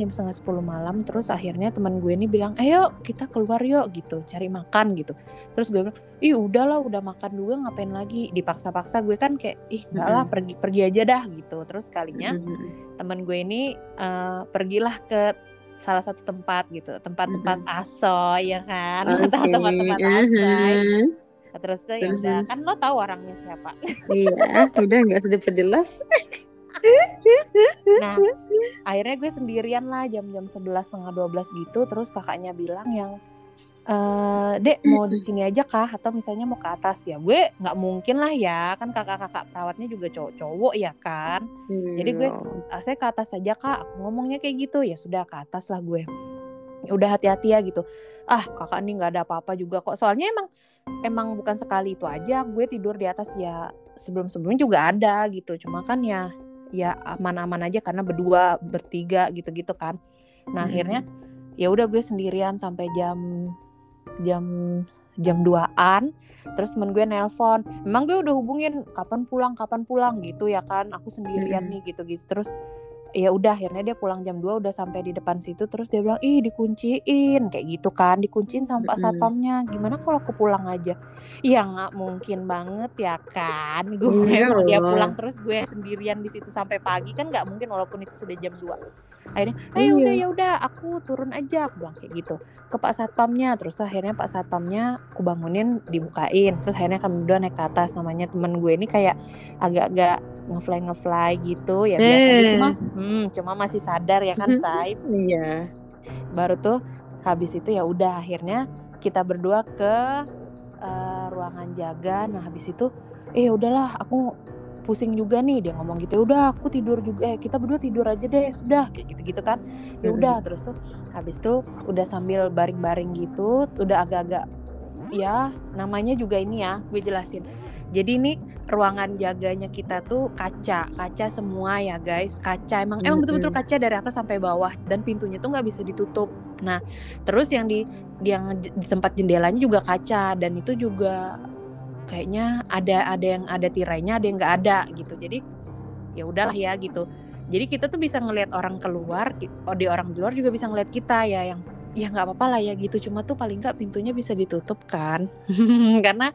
jam setengah 10 malam terus akhirnya teman gue ini bilang ayo kita keluar yuk gitu cari makan gitu. Terus gue bilang ih udahlah udah makan juga ngapain lagi? Dipaksa-paksa gue kan kayak ih enggak lah pergi pergi aja dah gitu. Terus kalinya teman gue ini uh, pergilah ke salah satu tempat gitu tempat-tempat aso ya kan?
Oke,
tempat-tempat asoy
mhm.
terus tuh ya udah kan lo tahu orangnya siapa.
Iya, udah nggak usah diperjelas.
Nah, akhirnya gue sendirian lah jam-jam 11 setengah 12 gitu. Terus kakaknya bilang yang eh dek mau di sini aja kah? Atau misalnya mau ke atas. Ya gue nggak mungkin lah ya. Kan kakak-kakak perawatnya juga cowok-cowok ya kan? Jadi gue-
Iya.
ah, saya ke atas aja kak. Aku ngomongnya kayak gitu. Ya sudah ke atas lah gue. Ya udah hati-hati ya gitu. Ah kakak ini nggak ada apa-apa juga kok. Soalnya emang emang bukan sekali itu aja gue tidur di atas ya. Sebelum-sebelumnya juga ada gitu. Cuma kan ya ya aman-aman aja karena berdua bertiga gitu-gitu kan nah
Mm.
akhirnya ya udah gue sendirian sampai jam jam jam 2-an terus temen gue nelpon memang gue udah hubungin kapan pulang kapan pulang gitu ya kan aku sendirian
Mm-mm.
nih gitu gitu terus ya udah akhirnya dia pulang jam 2 udah sampai di depan situ terus dia bilang ih dikunciin. Kayak gitu kan dikunciin sama pak satpamnya gimana kalau aku pulang aja? Ya nggak mungkin banget ya kan? Gue
Iya
dia pulang terus gue sendirian di situ sampai pagi. Kan nggak mungkin walaupun itu sudah jam 2 akhirnya eh
Iya.
udah ya udah aku turun aja. Aku bilang kayak gitu ke pak satpamnya. Terus akhirnya pak satpamnya aku bangunin dibukain. Terus akhirnya kami berdua naik ke atas. Namanya temen gue ini kayak agak-agak ngefly ngefly gitu ya biasanya.
Eh.
cuma hmm, cuma masih sadar ya kan say
Iya.
baru tuh habis itu ya udah akhirnya kita berdua ke eh, ruangan jaga. Nah habis itu eh udahlah aku pusing juga nih. Dia ngomong gitu "Ya udah aku tidur juga eh kita berdua tidur aja deh sudah. Kayak gitu gitu kan. Ya udah terus tuh habis tuh udah sambil baring-baring gitu udah agak-agak ya namanya juga ini ya gue jelasin jadi ini ruangan jaganya kita tuh kaca kaca semua ya guys. Kaca emang emang betul-betul kaca dari atas sampai bawah dan pintunya tuh nggak bisa ditutup. Nah terus yang di yang di tempat jendelanya juga kaca dan itu juga kayaknya ada ada yang ada tirainya ada yang nggak ada gitu. Jadi ya udahlah ya gitu. Jadi kita tuh bisa ngelihat orang keluar oh di orang di luar juga bisa ngelihat kita ya yang ya nggak apa-apa lah ya gitu. Cuma tuh paling nggak pintunya bisa ditutup kan. Karena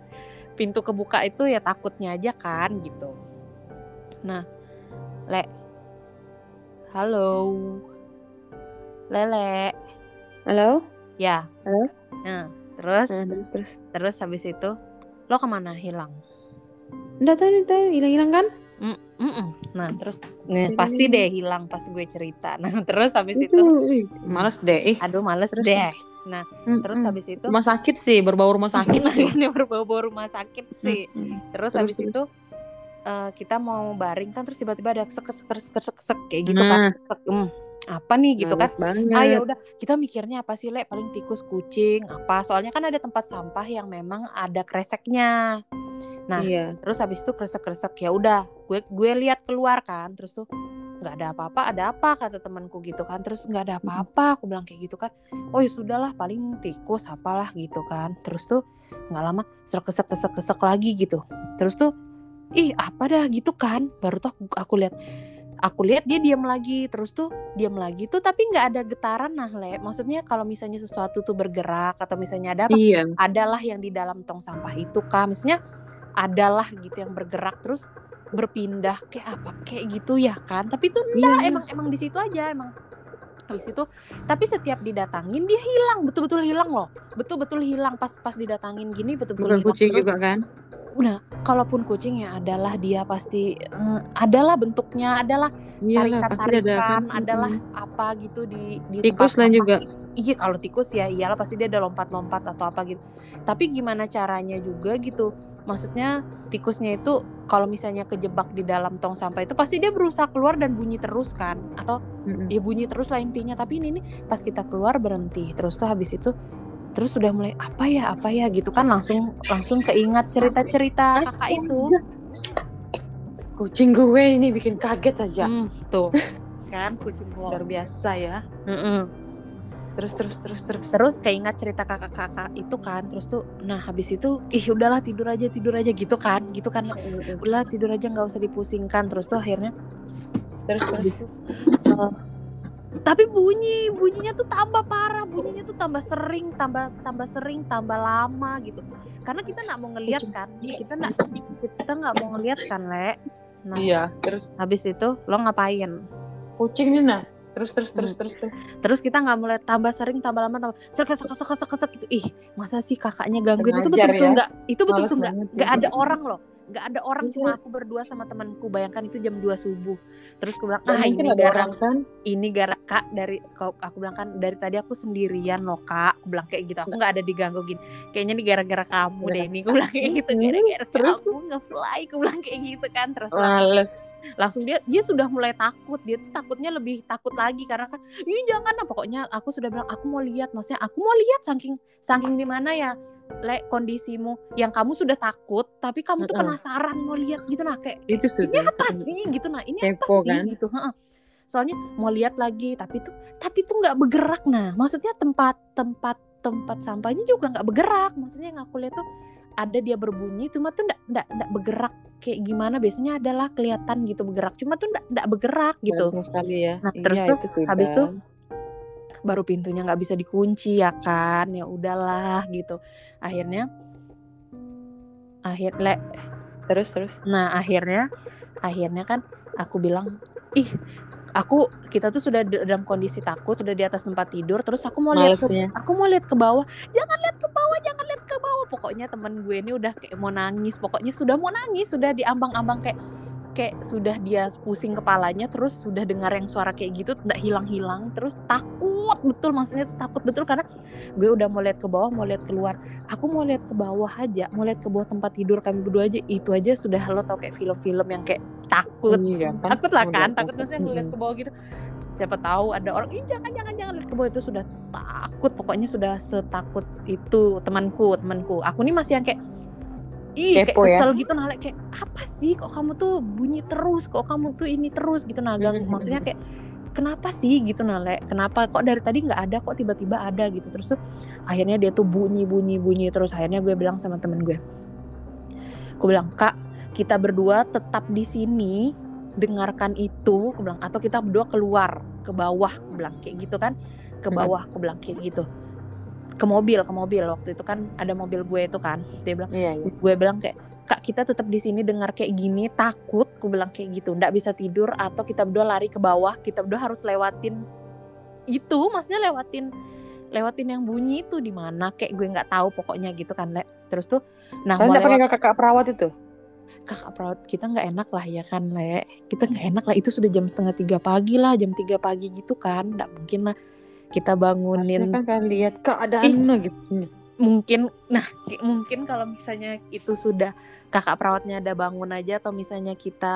pintu kebuka itu ya takutnya aja kan gitu. Nah le. Halo. Lele.
Halo?
ya.
Halo?
nah terus?
Nah, terus terus.
terus habis itu lo ke mana? Hilang?
Enggak tahu, hilang-hilang kan?
Mm-mm. Nah terus nih, pasti deh hilang pas gue cerita. Nah terus habis
Itu,
itu,
males deh.
Aduh males
Terus,
deh. Nah terus
mm-mm.
habis itu,
rumah sakit sih, berbau rumah sakit sih.
ini berbau-bau rumah sakit sih. Terus,
Terus,
habis
terus.
itu eh, kita mau baring kan terus tiba-tiba ada sek sek sek sek sek kayak gitu kan.
Nah.
Sek, hmm, apa nih gitu kan?
Males banget.
Ah ya udah kita mikirnya apa sih le? Paling tikus kucing apa? Soalnya kan ada tempat sampah yang memang ada kreseknya. Nah,
Iya.
terus habis itu kresek-kresek ya udah gue gue lihat keluar kan terus tuh nggak ada apa-apa ada apa? kata temanku gitu kan. Terus nggak ada apa-apa aku bilang kayak gitu kan. Oh ya sudahlah paling tikus apalah gitu kan. Terus tuh nggak lama serak kesek kesek kesek lagi gitu. Terus tuh ih apa dah? gitu kan. Baru tuh aku, aku lihat aku lihat dia diam lagi terus tuh diam lagi tuh tapi nggak ada getaran nah le maksudnya kalau misalnya sesuatu tuh bergerak atau misalnya ada apa
Iya.
adalah yang di dalam tong sampah itu kah maksudnya adalah gitu yang bergerak terus berpindah kayak apa kayak gitu ya kan tapi itu enggak
Iya.
emang emang di situ aja emang habis itu tapi setiap didatangin dia hilang betul-betul hilang loh betul-betul hilang pas pas didatangin gini betul-betul hilang
kucing
Terus,
juga kan?
Nah kalaupun kucing ya adalah dia pasti eh, adalah bentuknya adalah
pasti ada
tarikan-tarikan
kan.
adalah
Mm-mm.
apa gitu di di
Tikus lah juga.
Iya kalau tikus ya iyalah pasti dia ada lompat-lompat atau apa gitu. Tapi gimana caranya juga gitu. Maksudnya tikusnya itu kalau misalnya kejebak di dalam tong sampah itu pasti dia berusaha keluar dan bunyi terus kan atau
Mm-mm.
ya bunyi terus lah intinya tapi ini nih pas kita keluar berhenti terus tuh habis itu terus sudah mulai apa ya apa ya gitu kan langsung langsung keingat cerita-cerita kakak itu
Kucing gue ini bikin kaget aja.
Hmm, tuh kan kucing gua.
Luar biasa ya.
Mm-mm.
Terus terus terus terus.
terus keingat cerita kakak-kakak itu kan terus tuh nah habis itu ih udahlah tidur aja tidur aja gitu kan gitu kan udah tidur aja nggak usah dipusingkan terus tuh akhirnya
Terus terus.
Eh, tapi bunyi bunyinya tuh tambah parah bunyinya tuh tambah sering tambah tambah sering tambah lama gitu karena kita nggak mau ngelihat kan kita nggak kita nggak mau ngelihat kan le nah
Iya, terus
habis itu lo ngapain
kucing nih nah. Terus terus terus
Hmm.
terus terus.
terus kita nggak mulai tambah sering tambah lama tambah sek sek sek sek gitu ih masa sih kakaknya gangguin itu betul betul
ya.
nggak itu betul betul nggak nggak ada orang loh nggak ada orang
Iya.
cuma aku berdua sama temanku bayangkan itu jam 2 subuh terus aku bilang ah ini
ada orang kan?
Ini gara kak dari aku bilang kan dari tadi aku sendirian loh kak. Aku bilang kayak gitu aku nggak ada diganggu gini. Kayaknya ini gara-gara kamu deh ini aku bilang kayak gitu. Gara-gara kamu ngefly aku bilang kayak gitu kan terus
Males.
langsung dia dia sudah mulai takut. Dia tuh takutnya lebih takut lagi karena kan ih jangan lah. Pokoknya aku sudah bilang aku mau lihat maksudnya aku mau lihat saking saking di mana ya le kondisimu. Yang kamu sudah takut tapi kamu tuh penasaran mau lihat gitu. Nah kayak
Itu
ini
sudah.
apa sih? Gitu. Nah ini
Kepo,
apa sih?
kan?
gitu Heeh. Soalnya mau lihat lagi tapi tuh tapi tuh nggak bergerak nah maksudnya tempat tempat tempat sampahnya juga nggak bergerak maksudnya yang aku lihat tuh ada dia berbunyi cuma tuh nggak nggak nggak bergerak kayak gimana biasanya adalah kelihatan gitu bergerak cuma tuh nggak nggak bergerak gitu
Langsung sekali ya.
Nah,
Iya,
terus tuh,
itu sudah.
habis tuh baru pintunya nggak bisa dikunci ya kan ya udahlah gitu akhirnya akhir le
terus terus.
Nah akhirnya akhirnya kan aku bilang ih aku kita tuh sudah dalam kondisi takut sudah di atas tempat tidur terus aku mau lihat ke, aku mau lihat ke bawah. Jangan lihat ke bawah jangan lihat ke bawah. Pokoknya teman gue ini udah kayak mau nangis pokoknya sudah mau nangis sudah diambang-ambang kayak kayak sudah dia pusing kepalanya terus sudah dengar yang suara kayak gitu tidak hilang-hilang terus takut betul maksudnya takut betul karena gue udah mau lihat ke bawah mau lihat keluar. Aku mau lihat ke bawah aja mau lihat ke bawah tempat tidur kami berdua aja itu aja sudah lo tau kayak film-film yang kayak takut.
Iya kan?
takut lah kan?
takut.
takut maksudnya ngeliat ke bawah gitu. Siapa tahu ada orang ih jangan jangan jangan lihat ke bawah itu sudah takut pokoknya sudah setakut itu temanku temanku. Aku nih masih yang kayak ih
Kepo
kayak
ya?
kesel gitu nah like, kayak apa sih kok kamu tuh bunyi terus? Kok kamu tuh ini terus? Gitu nah gang maksudnya kayak kenapa sih? Gitu nah Le? kenapa? Kok dari tadi nggak ada? Kok tiba-tiba ada? Gitu terus tuh akhirnya dia tuh bunyi bunyi bunyi terus akhirnya gue bilang sama temen gue. Aku bilang kak kita berdua tetap di sini dengarkan itu. Aku bilang atau kita berdua keluar ke bawah. Aku bilang kayak gitu kan? Ke bawah aku bilang kayak gitu ke mobil ke mobil. Waktu itu kan ada mobil gue itu kan. Dia bilang
Iya, iya.
gue bilang kayak kak kita tetap di sini dengar kayak gini takut. Gue bilang kayak gitu. Ndak bisa tidur atau kita berdua lari ke bawah kita berdua harus lewatin itu maksudnya lewatin lewatin yang bunyi itu di mana kayak gue nggak tahu pokoknya gitu kan le terus tuh nah mau
nggak pakai kakak perawat itu?
kakak perawat kita nggak enak lah ya kan le kita nggak enak lah. Itu sudah jam setengah tiga pagi lah jam tiga pagi gitu kan. Nggak mungkin lah kita
Harusnya
bangunin
kan kalian lihat keadaan gitu.
mungkin nah ki- mungkin kalau misalnya itu sudah kakak perawatnya ada bangun aja atau misalnya kita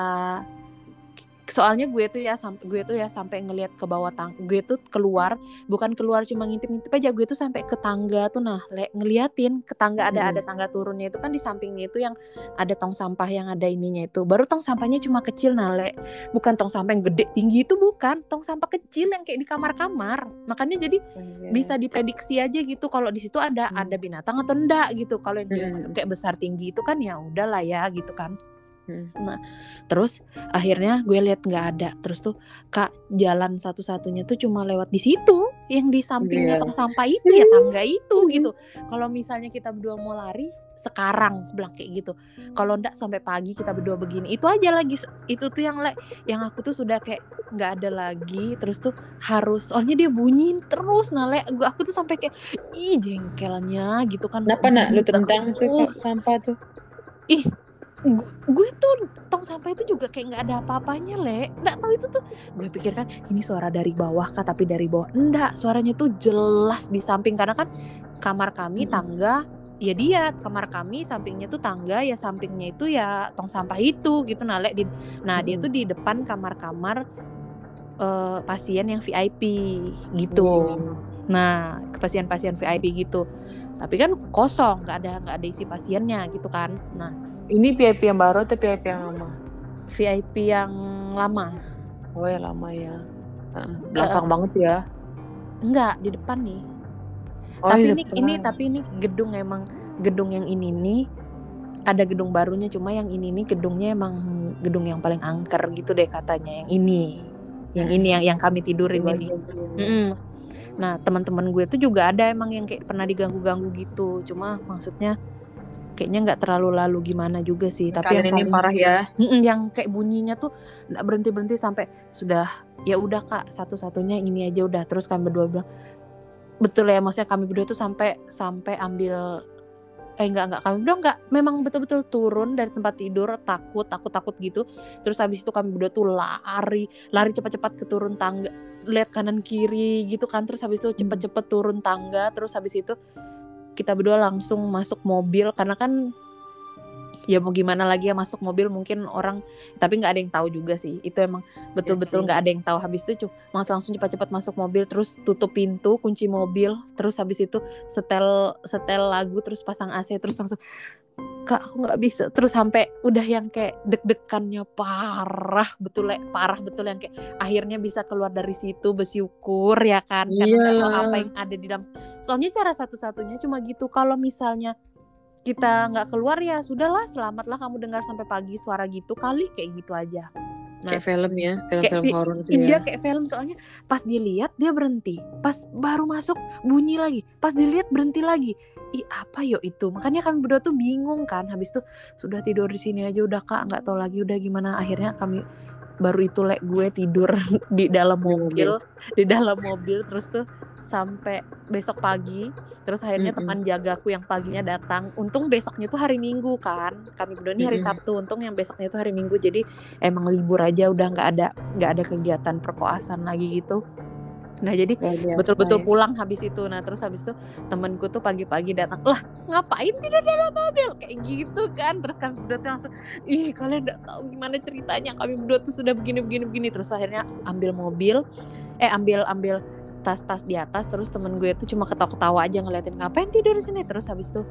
soalnya gue tuh ya gue tuh ya sampai ngelihat ke bawah tang gue tuh keluar bukan keluar cuma ngintip-ngintip aja gue tuh sampai ke tangga tuh nah le, ngeliatin ke tangga ada
Hmm.
ada tangga turunnya itu kan di sampingnya itu yang ada tong sampah yang ada ininya itu baru tong sampahnya cuma kecil nah le bukan tong sampah yang gede tinggi itu bukan tong sampah kecil yang kayak di kamar-kamar makanya jadi
Iya.
bisa diprediksi aja gitu kalau di situ ada
Hmm.
ada binatang atau enggak gitu kalau yang
Hmm.
kayak besar tinggi itu kan ya udahlah ya gitu kan
Hmm.
nah terus akhirnya gue lihat nggak ada. Terus tuh kak jalan satu-satunya tuh cuma lewat di situ yang di sampingnya
Iya.
tong sampah itu ya tangga itu gitu. Kalau misalnya kita berdua mau lari sekarang bilang kayak gitu. Kalau enggak sampai pagi kita berdua begini itu aja lagi itu tuh yang le- yang aku tuh sudah kayak nggak ada lagi. Terus tuh harus soalnya dia bunyiin terus nah le gua- aku tuh sampai kayak ih jengkelnya gitu kan.
Kenapa nak? Lu
bunyi
tendang tuh sampah tuh?
Gu- gue tuh tong sampah itu juga kayak nggak ada apa-apanya le. Nggak tahu itu tuh. Gue pikir kan ini suara dari bawah kah tapi dari bawah? Enggak suaranya tuh jelas di samping. Karena kan kamar kami
Mm-mm.
tangga ya dia. Kamar kami sampingnya tuh tangga ya sampingnya itu ya tong sampah itu gitu. Nah le di nah dia tuh di depan kamar-kamar eh, pasien yang VIP gitu.
Hmm.
nah ke pasien-pasien VIP gitu. Tapi kan kosong nggak ada nggak ada isi pasiennya gitu kan. Nah
Ini VIP yang baru atau VIP yang lama?
VIP yang lama.
Oh yang lama ya. Belakang banget ya.
Enggak, di depan nih.
Oh,
tapi ini
depan.
ini tapi ini gedung emang gedung yang ini nih ada gedung barunya cuma yang ini nih gedungnya emang gedung yang paling angker gitu deh katanya yang ini. yang ini yang yang kami tidurin ini
Bagian tuh.
Mm-mm. Nah teman-teman gue tuh juga ada emang yang kayak pernah diganggu-ganggu gitu. Cuma maksudnya kayaknya nggak terlalu lalu gimana juga sih. Tapi
Kalian
yang
ini
paling-
parah ya.
Yang kayak bunyinya tuh nggak berhenti berhenti sampai sudah ya udah kak satu-satunya ini aja udah terus kami berdua bilang betul ya maksudnya kami berdua tuh sampai sampai ambil eh enggak enggak kami berdua enggak memang betul-betul turun dari tempat tidur takut takut takut gitu terus habis itu kami berdua tuh lari lari cepat-cepat ke turun tangga lihat kanan kiri gitu kan terus habis itu cepet-cepet turun tangga terus habis itu kita berdua langsung masuk mobil karena kan ya mau gimana lagi ya masuk mobil mungkin orang tapi nggak ada yang tahu juga sih. Itu emang betul-betul
sih.
nggak ada yang tahu. Habis itu cuma langsung cepat-cepat masuk mobil terus tutup pintu kunci mobil terus habis itu setel setel lagu terus pasang AC terus langsung kak aku nggak bisa. Terus sampai udah yang kayak deg-degannya parah betul Le. parah betul yang kayak akhirnya bisa keluar dari situ bersyukur ya kan? Karena nggak tahu apa yang ada di dalam. Soalnya cara satu-satunya cuma gitu. Kalau misalnya kita nggak keluar ya sudahlah selamatlah kamu dengar sampai pagi suara gitu kali kayak gitu aja.
Kayak film ya, film-film
fi-
horor itu
Iya
ya.
kayak film soalnya pas dilihat dia berhenti pas baru masuk bunyi lagi pas dilihat berhenti lagi ih apa yo itu? Makanya kami berdua tuh bingung kan habis itu sudah tidur di sini aja udah kak nggak tahu lagi udah gimana. Akhirnya kami baru itu lek gue tidur di dalam
Di
mobil di dalam mobil terus tuh sampai besok pagi terus akhirnya
Mm-mm.
teman jagaku yang paginya datang untung besoknya tuh hari minggu kan kami berdua ini hari
Mm-mm.
Sabtu untung yang besoknya tuh hari minggu jadi emang libur aja udah nggak ada nggak ada kegiatan perkoasan lagi gitu nah jadi betul-betul
ya.
pulang habis itu. Nah terus habis itu temenku tuh pagi-pagi datang lah ngapain tidur dalam mobil? Kayak gitu kan. Terus kami berdua tuh langsung ih kalian nggak tahu gimana ceritanya. Kami berdua tuh sudah begini begini begini. Terus akhirnya ambil mobil eh ambil ambil tas-tas di atas. Terus temen gue tuh cuma ketawa-ketawa aja ngeliatin ngapain tidur di sini? Terus habis itu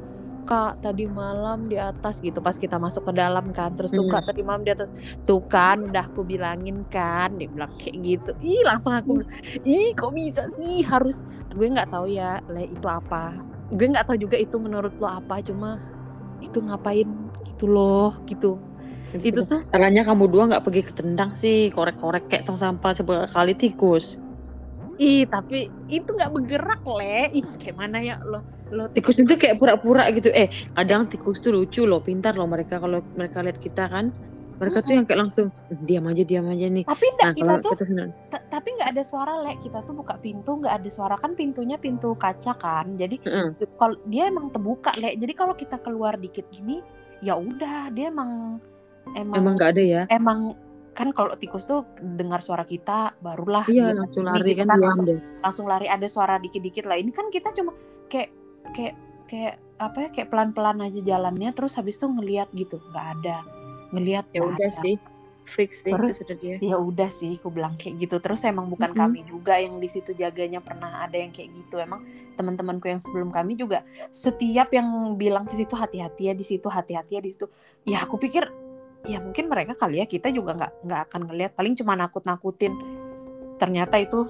kak tadi malam di atas gitu pas kita masuk ke dalam kan terus tuh
Hmm.
kak tadi malam di atas. Tuh kan udah aku bilangin kan dia bilang kayak gitu. Ih langsung aku bilang, ih kok bisa sih? Harus gue nggak tahu ya le itu apa. Gue nggak tahu juga itu menurut lo apa cuma itu ngapain gitu loh gitu. Itu tuh
Caranya kamu dua nggak pergi ke tendang sih, korek-korek kayak tong sampah seberapa kali tikus.
ih tapi itu nggak bergerak le. Ih kayak mana ya lo lo
Tikus itu kayak pura-pura gitu. Eh, kadang tikus tuh lucu loh, pintar loh mereka kalau mereka lihat kita kan. Mereka tuh yang kayak langsung diam aja, diam aja nih.
tapi enggak
Nah,
kita tuh
kita senang.
ta- tapi nggak ada suara le kita tuh buka pintu nggak ada suara kan pintunya pintu kaca kan jadi
Heeh.
kalau dia emang terbuka le jadi kalau kita keluar dikit gini ya udah dia emang emang
Emang nggak ada ya?
emang kan kalau tikus tuh dengar suara kita barulah
Iya,
dia
langsung lari
gitu
kan diam
langsung, langsung lari ada suara dikit-dikit lah ini kan kita cuma kayak kayak kayak apa ya kayak pelan-pelan aja jalannya terus habis itu ngelihat gitu nggak ada ngelihat
Ya udah
ada.
sih. Fix sih
Terus-
itu sudah dia.
ya udah sih aku bilang kayak gitu terus emang bukan
Mm-mm.
kami juga yang di situ jaganya pernah ada yang kayak gitu emang teman-temanku yang sebelum kami juga setiap yang bilang ke situ hati-hati ya di situ hati-hati ya di situ ya aku pikir ya mungkin mereka kali ya kita juga nggak nggak akan ngelihat paling cuma nakut-nakutin ternyata itu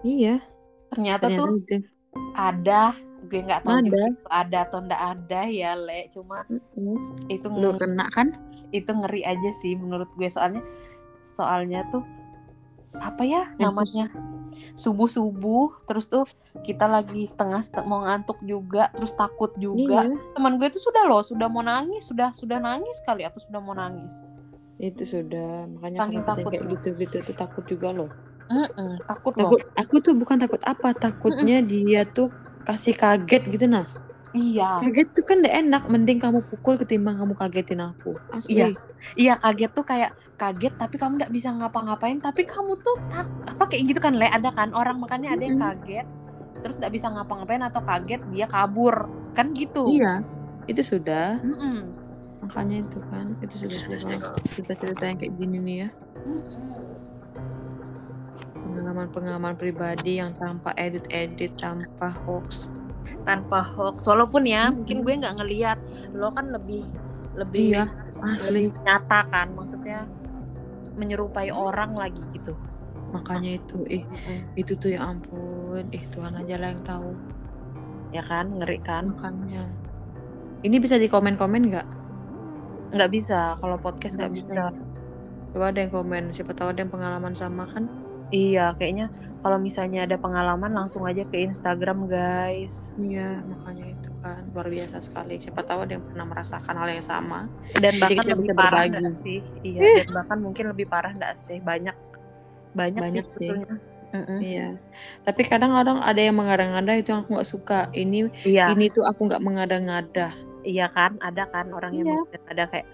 Iya,
ternyata,
ternyata
tuh
itu.
ada gue nggak tahu juga
Ada.
itu ada atau ndak ada ya le cuma
Mm-mm.
itu
Lu kena kan?
itu ngeri aja sih menurut gue soalnya soalnya tuh apa ya
Yang
namanya subuh subuh terus tuh kita lagi setengah setengah mau ngantuk juga terus takut juga
Iya,
teman gue tuh sudah loh sudah mau nangis sudah sudah nangis kali atau sudah mau nangis
itu sudah. Makanya
Saking
kita
takut.
kayak gitu-gitu tuh takut juga loh.
Mm-mm, takut loh
Takut, aku tuh bukan takut apa, takutnya dia tuh kasih kaget gitu nah.
iya
Kaget tuh kan gak enak, mending kamu pukul ketimbang kamu kagetin aku. Asli.
Iya. iya kaget tuh kayak kaget tapi kamu nggak bisa ngapa-ngapain tapi kamu tuh tak apa kayak gitu kan le ada kan orang makanya ada yang kaget terus nggak bisa ngapa-ngapain atau kaget dia kabur kan gitu
Iya, itu sudah.
Mm-mm.
Makanya itu kan, itu sudah sih kalau cerita-cerita yang kayak gini nih ya.
Mm-mm.
Pengalaman-pengalaman pribadi yang tanpa edit-edit, tanpa hoax.
tanpa hoax walaupun ya
Mm-mm.
mungkin gue nggak ngeliat lo kan lebih lebih
Iya, asli.
lebih nyata kan maksudnya menyerupai orang lagi gitu
Makanya itu, eh, itu tuh ya ampun, eh Tuhan aja lah yang tahu.
ya kan ngeri kan
Makanya. Ini bisa di komen-komen nggak?
nggak bisa kalau podcast nggak
Nggak
bisa
bisa. Coba ada yang komen, siapa tahu ada yang pengalaman sama kan?
Iya, kayaknya kalau misalnya ada pengalaman langsung aja ke Instagram, guys.
Iya, makanya itu kan luar biasa sekali. Siapa tahu ada yang pernah merasakan hal yang sama.
Dan
Jadi
bahkan
kita
lebih
bisa
parah
berbagi.
sih? Iya, dan bahkan mungkin lebih parah nggak sih? Banyak banyak,
Banyak
sih
sih.
Mm-mm.
Iya. Tapi kadang-kadang ada yang mengada-ngada itu yang aku nggak suka. Ini
Iya,
ini tuh aku nggak mengada-ngada.
iya kan, ada kan orang yang
Iya.
mungkin ada kayak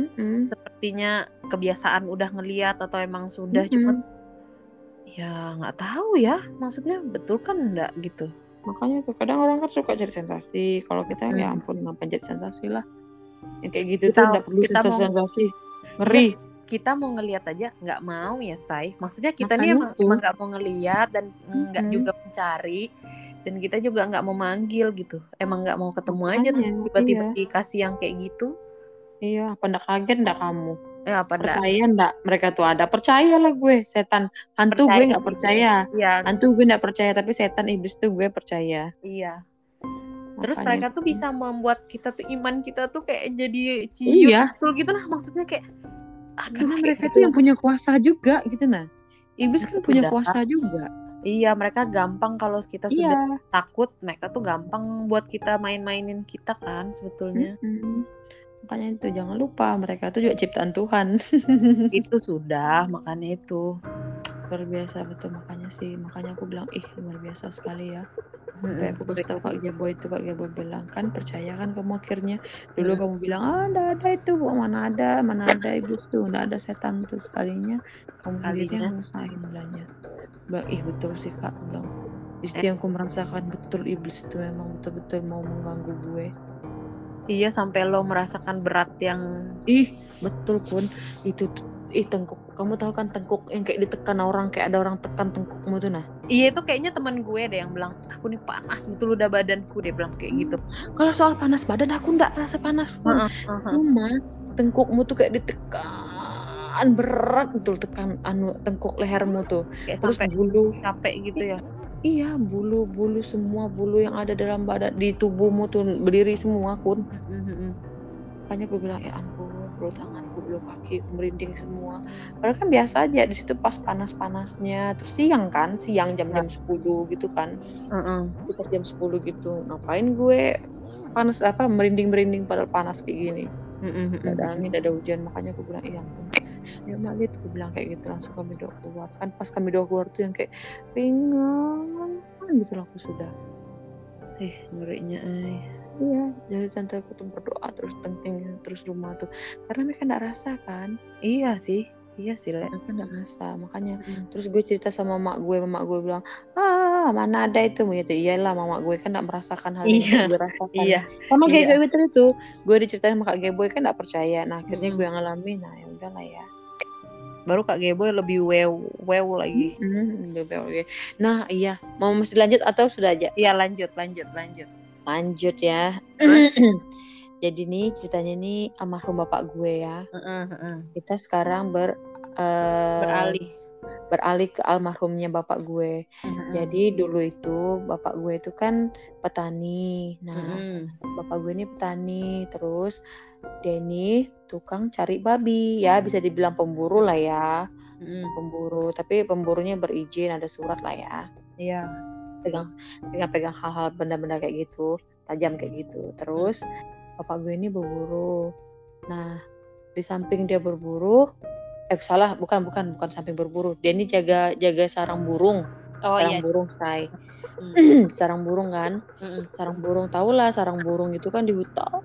Mm-mm.
sepertinya kebiasaan udah ngeliat atau emang sudah cuma
Mm-mm.
Ya nggak tahu ya maksudnya betul kan enggak gitu
Makanya tuh kadang orang kan suka cari sensasi. Kalau kita ya
Mm.
ampun ngapain cari sensasi lah. Yang kayak gitu
Kita-
tuh nggak perlu
kita mau-
sensasi-sensasi. Ngeri.
kita mau ngelihat aja nggak mau ya say maksudnya kita nih
Makanya
emang
tuh.
emang nggak mau ngelihat dan nggak
Mm-mm.
juga mencari dan kita juga nggak mau manggil gitu emang nggak mau ketemu aja tuh
Makanya,
tiba-tiba
iya.
dikasih yang kayak gitu
Iya, apa ndak kaget ndak kamu?
Eh apa enggak
Percaya ndak mereka tuh ada? Percaya lah gue, setan. Hantu gue
Percaya
nggak
sih
percaya.
iya
Hantu gue nggak percaya, tapi setan iblis tuh gue percaya.
iya terus
Makanya
mereka tuh
itu.
bisa membuat kita tuh iman kita tuh kayak jadi ciut
Iya.
betul gitu nah maksudnya kayak aduh
Karena
kayak
mereka
gitu
tuh
ya.
yang punya kuasa juga gitu nah. Iblis kan punya
sudah.
kuasa juga.
iya mereka gampang kalau kita sudah
Iya.
takut mereka tuh gampang buat kita main-mainin kita kan sebetulnya
Mm-mm. Makanya itu jangan lupa mereka tuh juga ciptaan Tuhan.
itu sudah makanya itu
luar biasa betul makanya sih makanya aku bilang ih luar biasa sekali ya sampai
Mm-mm.
aku kasih tahu kak Geboy itu kak Geboy bilang kan percaya kan kamu akhirnya dulu
Mm.
kamu bilang ah nggak ada itu bu mana ada mana ada iblis tuh nggak ada setan tuh sekalinya kamu sendiri
Kalinya.
yang ngusahain bilangnya bilang ih betul sih kak bilang
Eh.
situ yang aku merasakan betul iblis tuh emang betul-betul mau mengganggu gue
iya sampai lo merasakan berat yang
ih betul pun itu ih tengkuk. Kamu tahu kan tengkuk yang kayak ditekan orang kayak ada orang tekan tengkukmu tuh nah?
Iya itu kayaknya teman gue deh yang bilang aku nih panas betul udah badanku dia bilang kayak gitu.
Kalau soal panas badan aku nggak rasa panas pun
heeh.
cuma tengkukmu tuh kayak ditekan berat betul tekan anu tengkuk lehermu tuh.
Kayak
terus
sampai
bulu.
capek gitu ya
iya bulu bulu semua bulu yang ada dalam badan di tubuhmu tuh berdiri semua kun. Makanya gue bilang ya ampun bulu tanganku bulu kaki merinding semua. Padahal kan biasa aja di situ pas panas panasnya terus siang kan siang jam-jam 10 gitu kan. Sekitar jam 10 gitu. Ngapain gue panas apa merinding merinding padahal panas kayak gini?
Mm-mm.
Gak ada angin, ada hujan, makanya aku bilang, iya ampun. Ya Malit, aku bilang kayak gitu, langsung kami doa keluar. Kan pas kami doa keluar tuh yang kayak ringan, gitu lah aku sudah.
eh ngerinya ay.
Iya, jadi tante aku tuh berdoa terus penting terus rumah tuh. Karena mereka gak rasa kan,
iya sih iya sih le
mereka gak rasa. Makanya
Mm.
terus gue cerita sama mak gue, mak gue bilang, ah mana ada itu. Gitu, iyalah mama gue kan gak merasakan hal yang
Iya,
gue rasakan.
iya
Sama
iya.
kayak gue itu, gue diceritain sama kak Geboy kan gak percaya. Nah akhirnya
Mm-mm.
gue yang ngalamin, nah ya udahlah ya.
Baru kak Geboy lebih wow wow lagi
Hmm, bebek, oke. Nah, iya, mau masih lanjut atau sudah aja?
iya lanjut lanjut lanjut
Lanjut ya.
Terus?
Jadi nih ceritanya nih almarhum bapak gue ya.
Heeh, heeh.
Kita sekarang ber eh,
beralih
beralih ke almarhumnya bapak gue.
Heeh.
Jadi dulu itu bapak gue itu kan petani. Nah,
Mm-mm.
bapak gue ini petani, terus ini tukang cari babi. Ya, bisa dibilang pemburu lah ya,
Mm-mm.
pemburu. Tapi pemburunya berizin, ada surat lah ya.
iya.
Pegang pegang-pegang hal-hal benda-benda kayak gitu tajam kayak gitu. Terus bapak gue ini berburu. Nah di samping dia berburu eh salah bukan bukan bukan samping berburu. Dia ini jaga jaga sarang burung.
Oh
sarang
iya.
burung say.
Mm.
sarang burung kan?
Mm-mm.
sarang burung tau lah sarang burung itu kan di hutan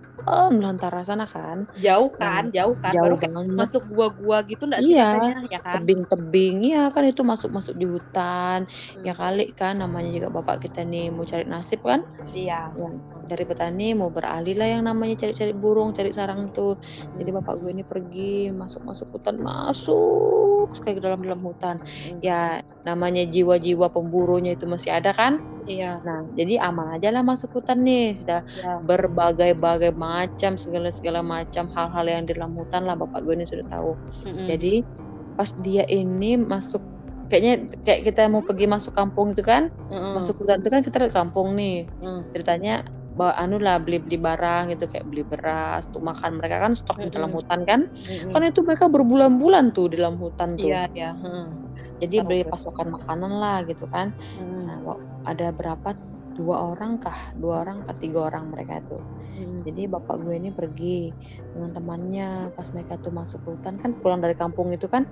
belantara sana kan
jauh kan jauh kan
jauh
baru kayak masuk gua-gua gitu enggak sih
Iya,
katanya ya kan
tebing-tebing ya kan itu masuk-masuk di hutan
Hmm.
ya kali kan namanya juga bapak kita nih mau cari nasib kan
iya
ya, dari petani mau beralih lah yang namanya cari-cari burung, cari sarang tuh. Jadi bapak gue ini pergi masuk-masuk hutan, masuk kayak ke dalam-dalam hutan.
Mm.
Ya namanya jiwa-jiwa pemburunya itu masih ada kan?
iya
Nah jadi aman aja lah masuk hutan nih. Sudah
iya
berbagai-bagai macam segala-segala macam hal-hal yang di dalam hutan lah bapak gue ini sudah tahu.
Mm-mm.
Jadi pas dia ini masuk kayaknya kayak kita mau pergi masuk kampung itu kan
Mm-mm.
masuk hutan itu kan kita ke kampung nih
Mm.
ceritanya bawa anu lah beli-beli barang gitu kayak beli beras untuk makan mereka kan stok di dalam hutan kan
Mm-mm.
kan itu mereka berbulan-bulan tuh di dalam hutan tuh
Iya, iya. heeh.
jadi beli pasokan makanan lah gitu kan
Mm.
nah ada berapa dua orang kah dua orang kah tiga orang mereka tuh
Mm.
jadi bapak gue ini pergi dengan temannya pas mereka tuh masuk ke hutan kan pulang dari kampung itu kan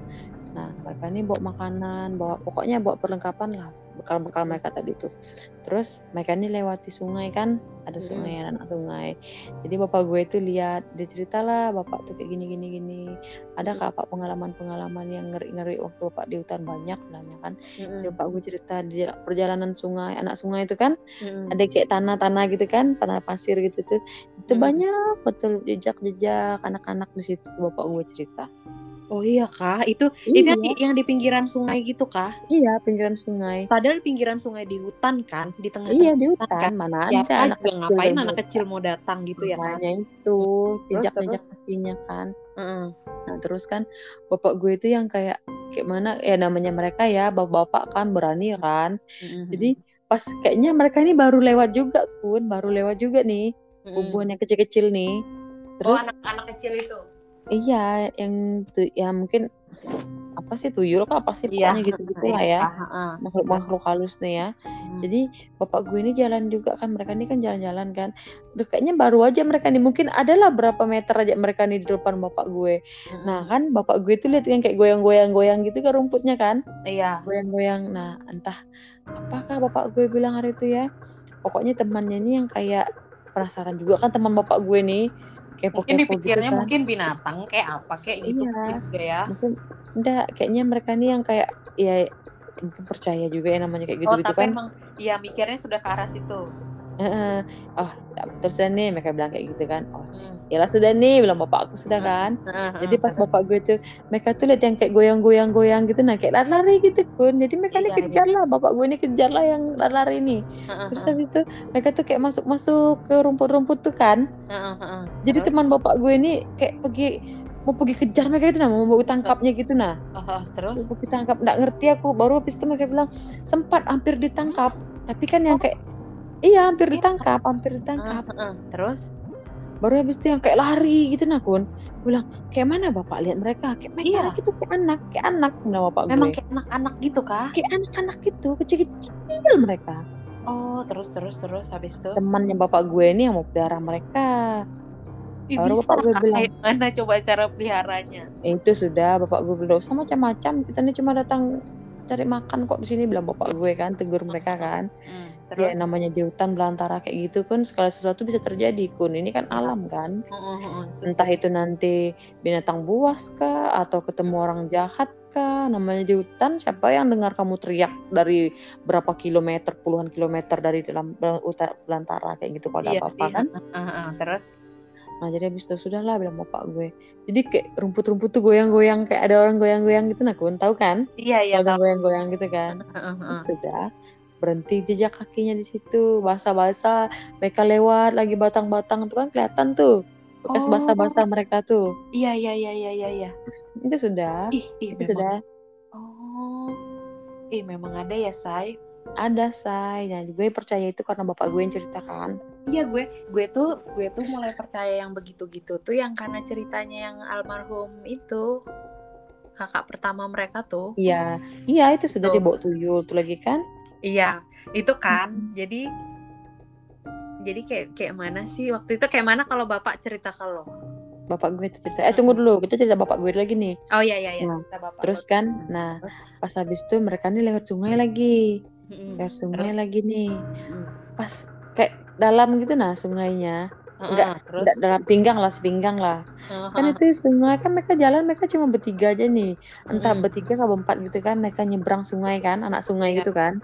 nah mereka ini bawa makanan bawa pokoknya bawa perlengkapan lah bekal-bekal mereka tadi tuh. Terus mereka ini lewati sungai kan ada
Mm-mm.
sungai anak sungai. Jadi bapak gue itu lihat dia cerita lah bapak tuh kayak gini gini gini. Ada kak pak pengalaman-pengalaman yang ngeri-ngeri waktu bapak di hutan banyak bilangnya kan. Jadi bapak gue cerita di perjalanan sungai anak sungai itu kan
Mm-mm.
ada kayak tanah-tanah gitu kan tanah pasir gitu tuh. Itu
Mm.
banyak betul jejak-jejak anak-anak di situ bapak gue cerita
Oh iya kah? Itu itu
iya
yang di, yang di pinggiran sungai gitu kah?
iya pinggiran sungai
Padahal pinggiran sungai di hutan kan, di
iya
tengah-tengah
di
hutan kan.
mana
Siapa
ada anak kecil
ngapain anak kecil mau datang gitu ya kan?
makanya itu jejak-jejak kakinya kan
Heeh.
nah terus kan bapak gue itu yang kayak kayak mana ya namanya mereka ya bapak-bapak kan berani kan
Mm-mm.
jadi pas kayaknya mereka ini baru lewat juga kun baru lewat juga nih
Mm-mm.
bubuhan yang kecil-kecil nih
Oh
terus
anak-anak kecil itu.
Iya, yang ya mungkin apa sih tuyul apa sih
Iya.
pokoknya gitu gitulah
Iya,
ya makhluk makhluk halus nih ya.
Hmm.
Jadi bapak gue ini jalan juga kan mereka ini kan jalan-jalan kan. Udah kayaknya baru aja mereka nih mungkin adalah berapa meter aja mereka nih di depan bapak gue.
Mm-mm.
Nah kan bapak gue itu lihat yang kayak goyang-goyang-goyang gitu kan rumputnya kan,
Iya.
goyang-goyang. Nah entah apakah bapak gue bilang hari itu ya. Pokoknya temannya ini yang kayak penasaran juga kan teman bapak gue nih
Mungkin
kepo-kepo gitu
dipikirnya
kan.
mungkin binatang kayak apa kayak gitu
Iya.
juga ya.
mungkin enggak kayaknya mereka nih yang kayak ya mungkin percaya juga ya namanya kayak
Oh
gitu-gitu
tapi
kan
emang ya mikirnya sudah ke arah situ.
Oh terus nih mereka bilang kayak gitu kan. Oh
Hmm.
ya lah sudah nih bilang bapak aku sudah kan. Jadi pas bapak gue tuh mereka tuh lihat yang kayak goyang-goyang-goyang gitu nah kayak lari-lari gitu kan jadi mereka
Iya,
ini kejar lah bapak gue ini kejar lah yang lari-lari
Heeh,
terus habis itu mereka tuh kayak masuk-masuk ke rumput-rumput tuh kan. Jadi teman bapak gue ini kayak pergi mau pergi kejar mereka itu nah mau mau tangkapnya gitu nah.
Oh, oh, terus?
Aku ditangkap nggak ngerti aku. Baru habis itu mereka bilang sempat hampir ditangkap tapi kan yang kayak iya hampir
Iya.
ditangkap hampir ditangkap
heeh. Terus?
baru habis itu yang kayak lari gitu nah kun bilang kayak mana bapak lihat mereka kayak mereka
Iya.
gitu kayak anak kayak anak bilang bapak
Memang
gue
kayak anak-anak gitu kah?
kayak anak-anak gitu kecil-kecil mereka
Oh, terus terus terus habis itu.
temannya bapak gue ini yang mau pelihara mereka
Ih,
baru
bisa
bapak gue bilang
mana coba cara peliharanya?
"Eh, itu sudah bapak gue bilang sama macam-macam kita ini cuma datang cari makan kok di sini bilang bapak gue kan tegur mereka kan
Hmm,
ya
terus?
namanya di hutan belantara kayak gitu kan segala sesuatu bisa terjadi kun ini kan
Iya.
alam kan entah itu nanti binatang buas kah atau ketemu orang jahat kah namanya di hutan siapa yang dengar kamu teriak dari berapa kilometer puluhan kilometer dari dalam belantara kayak gitu kalau ada
Iya
apa-apa kan.
Terus?
nah jadi habis itu sudah lah bilang bapak gue jadi kayak rumput-rumput tuh goyang-goyang kayak ada orang goyang-goyang gitu nah kun tahu kan
Iya iya
ada goyang-goyang gitu kan. Terus sudah berhenti jejak kakinya di situ basah-basah mereka lewat lagi batang-batang tuh kan kelihatan tuh bekas
Oh.
basah-basah mereka tuh
Iya iya iya iya iya iya.
itu sudah
Ih, ih
itu
memang.
sudah
Oh. Ih, memang ada ya, Say.
ada say nah gue percaya itu karena bapak gue yang ceritakan
Iya gue, gue tuh, gue tuh mulai percaya yang begitu-gitu tuh yang karena ceritanya yang almarhum itu kakak pertama mereka tuh.
iya iya itu sudah
Tuh.
dibawa tuyul tuh lagi kan
Iya, itu kan. Jadi, jadi kayak kayak mana sih waktu itu kayak mana kalau bapak cerita ke lo?
bapak gue itu cerita eh tunggu dulu kita cerita bapak gue lagi nih
Oh iya iya iya,
Nah,
cerita bapak.
terus
lo.
kan nah
Terus,
pas habis itu mereka nih lewat sungai lagi
mm-mm.
lewat sungai
Terus?
lagi nih
Mm.
pas kayak dalam gitu nah sungainya
terus
Nggak dalam pinggang lah sepinggang lah
Heeh,
kan itu sungai kan mereka jalan mereka cuma bertiga aja nih entah bertiga atau berempat gitu kan mereka nyebrang sungai kan anak sungai
Iya.
gitu kan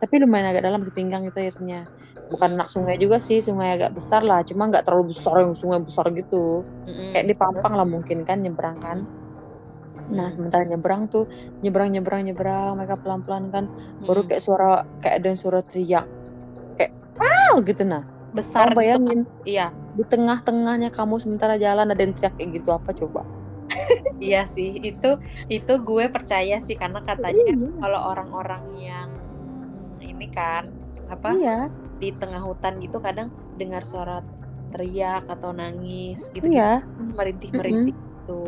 tapi lumayan agak dalam sepinggang itu airnya bukan anak sungai juga sih sungai agak besar lah cuma nggak terlalu besar yang sungai besar gitu
Mm-mm.
kayak di Pampang lah mungkin kan nyebrang kan nah
Mm.
sementara nyebrang tuh nyebrang nyebrang nyebrang mereka pelan pelan kan baru
Mm-mm.
kayak suara kayak ada suara teriak kayak wow gitu nah
besar
kamu
gitu kan?
bayangin
Iya,
di tengah-tengahnya kamu sementara jalan ada yang teriak kayak gitu apa coba
iya sih. Itu itu gue percaya sih karena katanya
Iya.
kalau orang-orang yang ini kan apa
iya
di tengah hutan gitu kadang dengar suara teriak atau nangis gitu
Iya.
merintih-merintih gitu.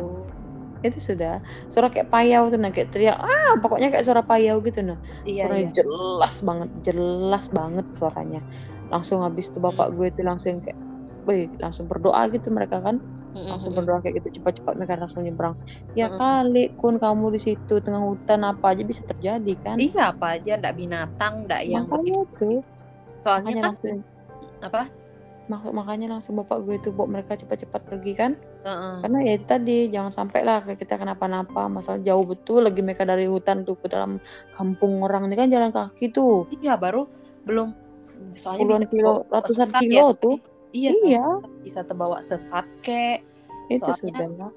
Itu sudah. Suara kayak payau tuh nah, kayak teriak, ah pokoknya kayak suara payau gitu nah.
Iya
Suaranya
iya.
jelas banget, jelas banget suaranya. Langsung habis itu bapak gue itu langsung kayak, wih langsung berdoa gitu mereka kan.
Mhm
Langsung berdoa kayak gitu cepat-cepat mereka langsung nyebrang. Ya
Heeh.
kali kun kamu di situ tengah hutan apa aja bisa terjadi kan.
Iya apa aja ndak binatang, ndak yang
Makanya tuh.
Soalnya
Makanya
kan
langsung
apa?
mak makanya langsung bapak gue itu bawa mereka cepat-cepat pergi kan.
Heeh.
Karena ya itu tadi jangan sampai lah kayak kita kenapa-napa. Masalah jauh betul lagi mereka dari hutan tuh ke dalam kampung orang ini kan jalan kaki tuh.
Iya baru belum soalnya
Puluhan
bisa
kilo, ratusan
ya.
kilo tuh.
Iya,
Iya.
bisa terbawa sesat kek.
Itu
Soalnya
sudah.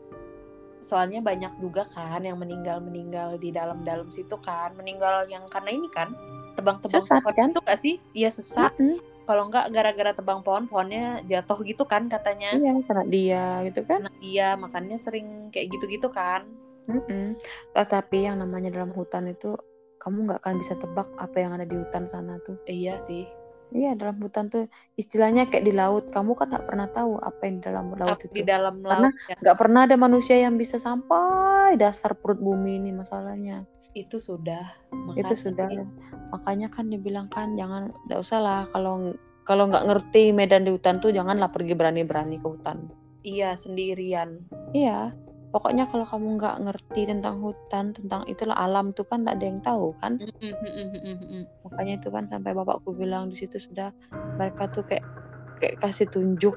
soalnya banyak juga kan yang meninggal-meninggal di dalam-dalam situ kan. Meninggal yang karena ini kan tebang-tebang
Sesat
pohon
kan?
itu gak sih? Iya sesat.
Mm-mm.
Kalau enggak gara-gara tebang pohon, pohonnya jatuh gitu kan katanya.
Iya, karena dia gitu kan.
Nah, iya, makanya sering kayak gitu-gitu kan.
Mm-mm. Tetapi yang namanya dalam hutan itu kamu nggak akan bisa tebak apa yang ada di hutan sana tuh.
Iya sih.
Iya, dalam hutan tuh istilahnya kayak di laut. Kamu kan nggak pernah tahu apa yang di dalam laut
Apa
itu.
di dalam
Karena
laut ya.
nggak pernah ada manusia yang bisa sampai dasar perut bumi ini masalahnya.
Itu sudah.
Itu
Makanya
sudah.
sih,
Makanya kan dibilang kan jangan, nggak usah lah kalau kalau nggak ngerti medan di hutan tuh janganlah pergi berani-berani ke hutan.
Iya, sendirian.
Iya, pokoknya kalau kamu nggak ngerti tentang hutan, tentang itulah alam tuh kan nggak ada yang tahu kan.
Mm, mm, mm.
Makanya itu kan sampai bapakku bilang di situ sudah mereka tuh kayak kayak kasih tunjuk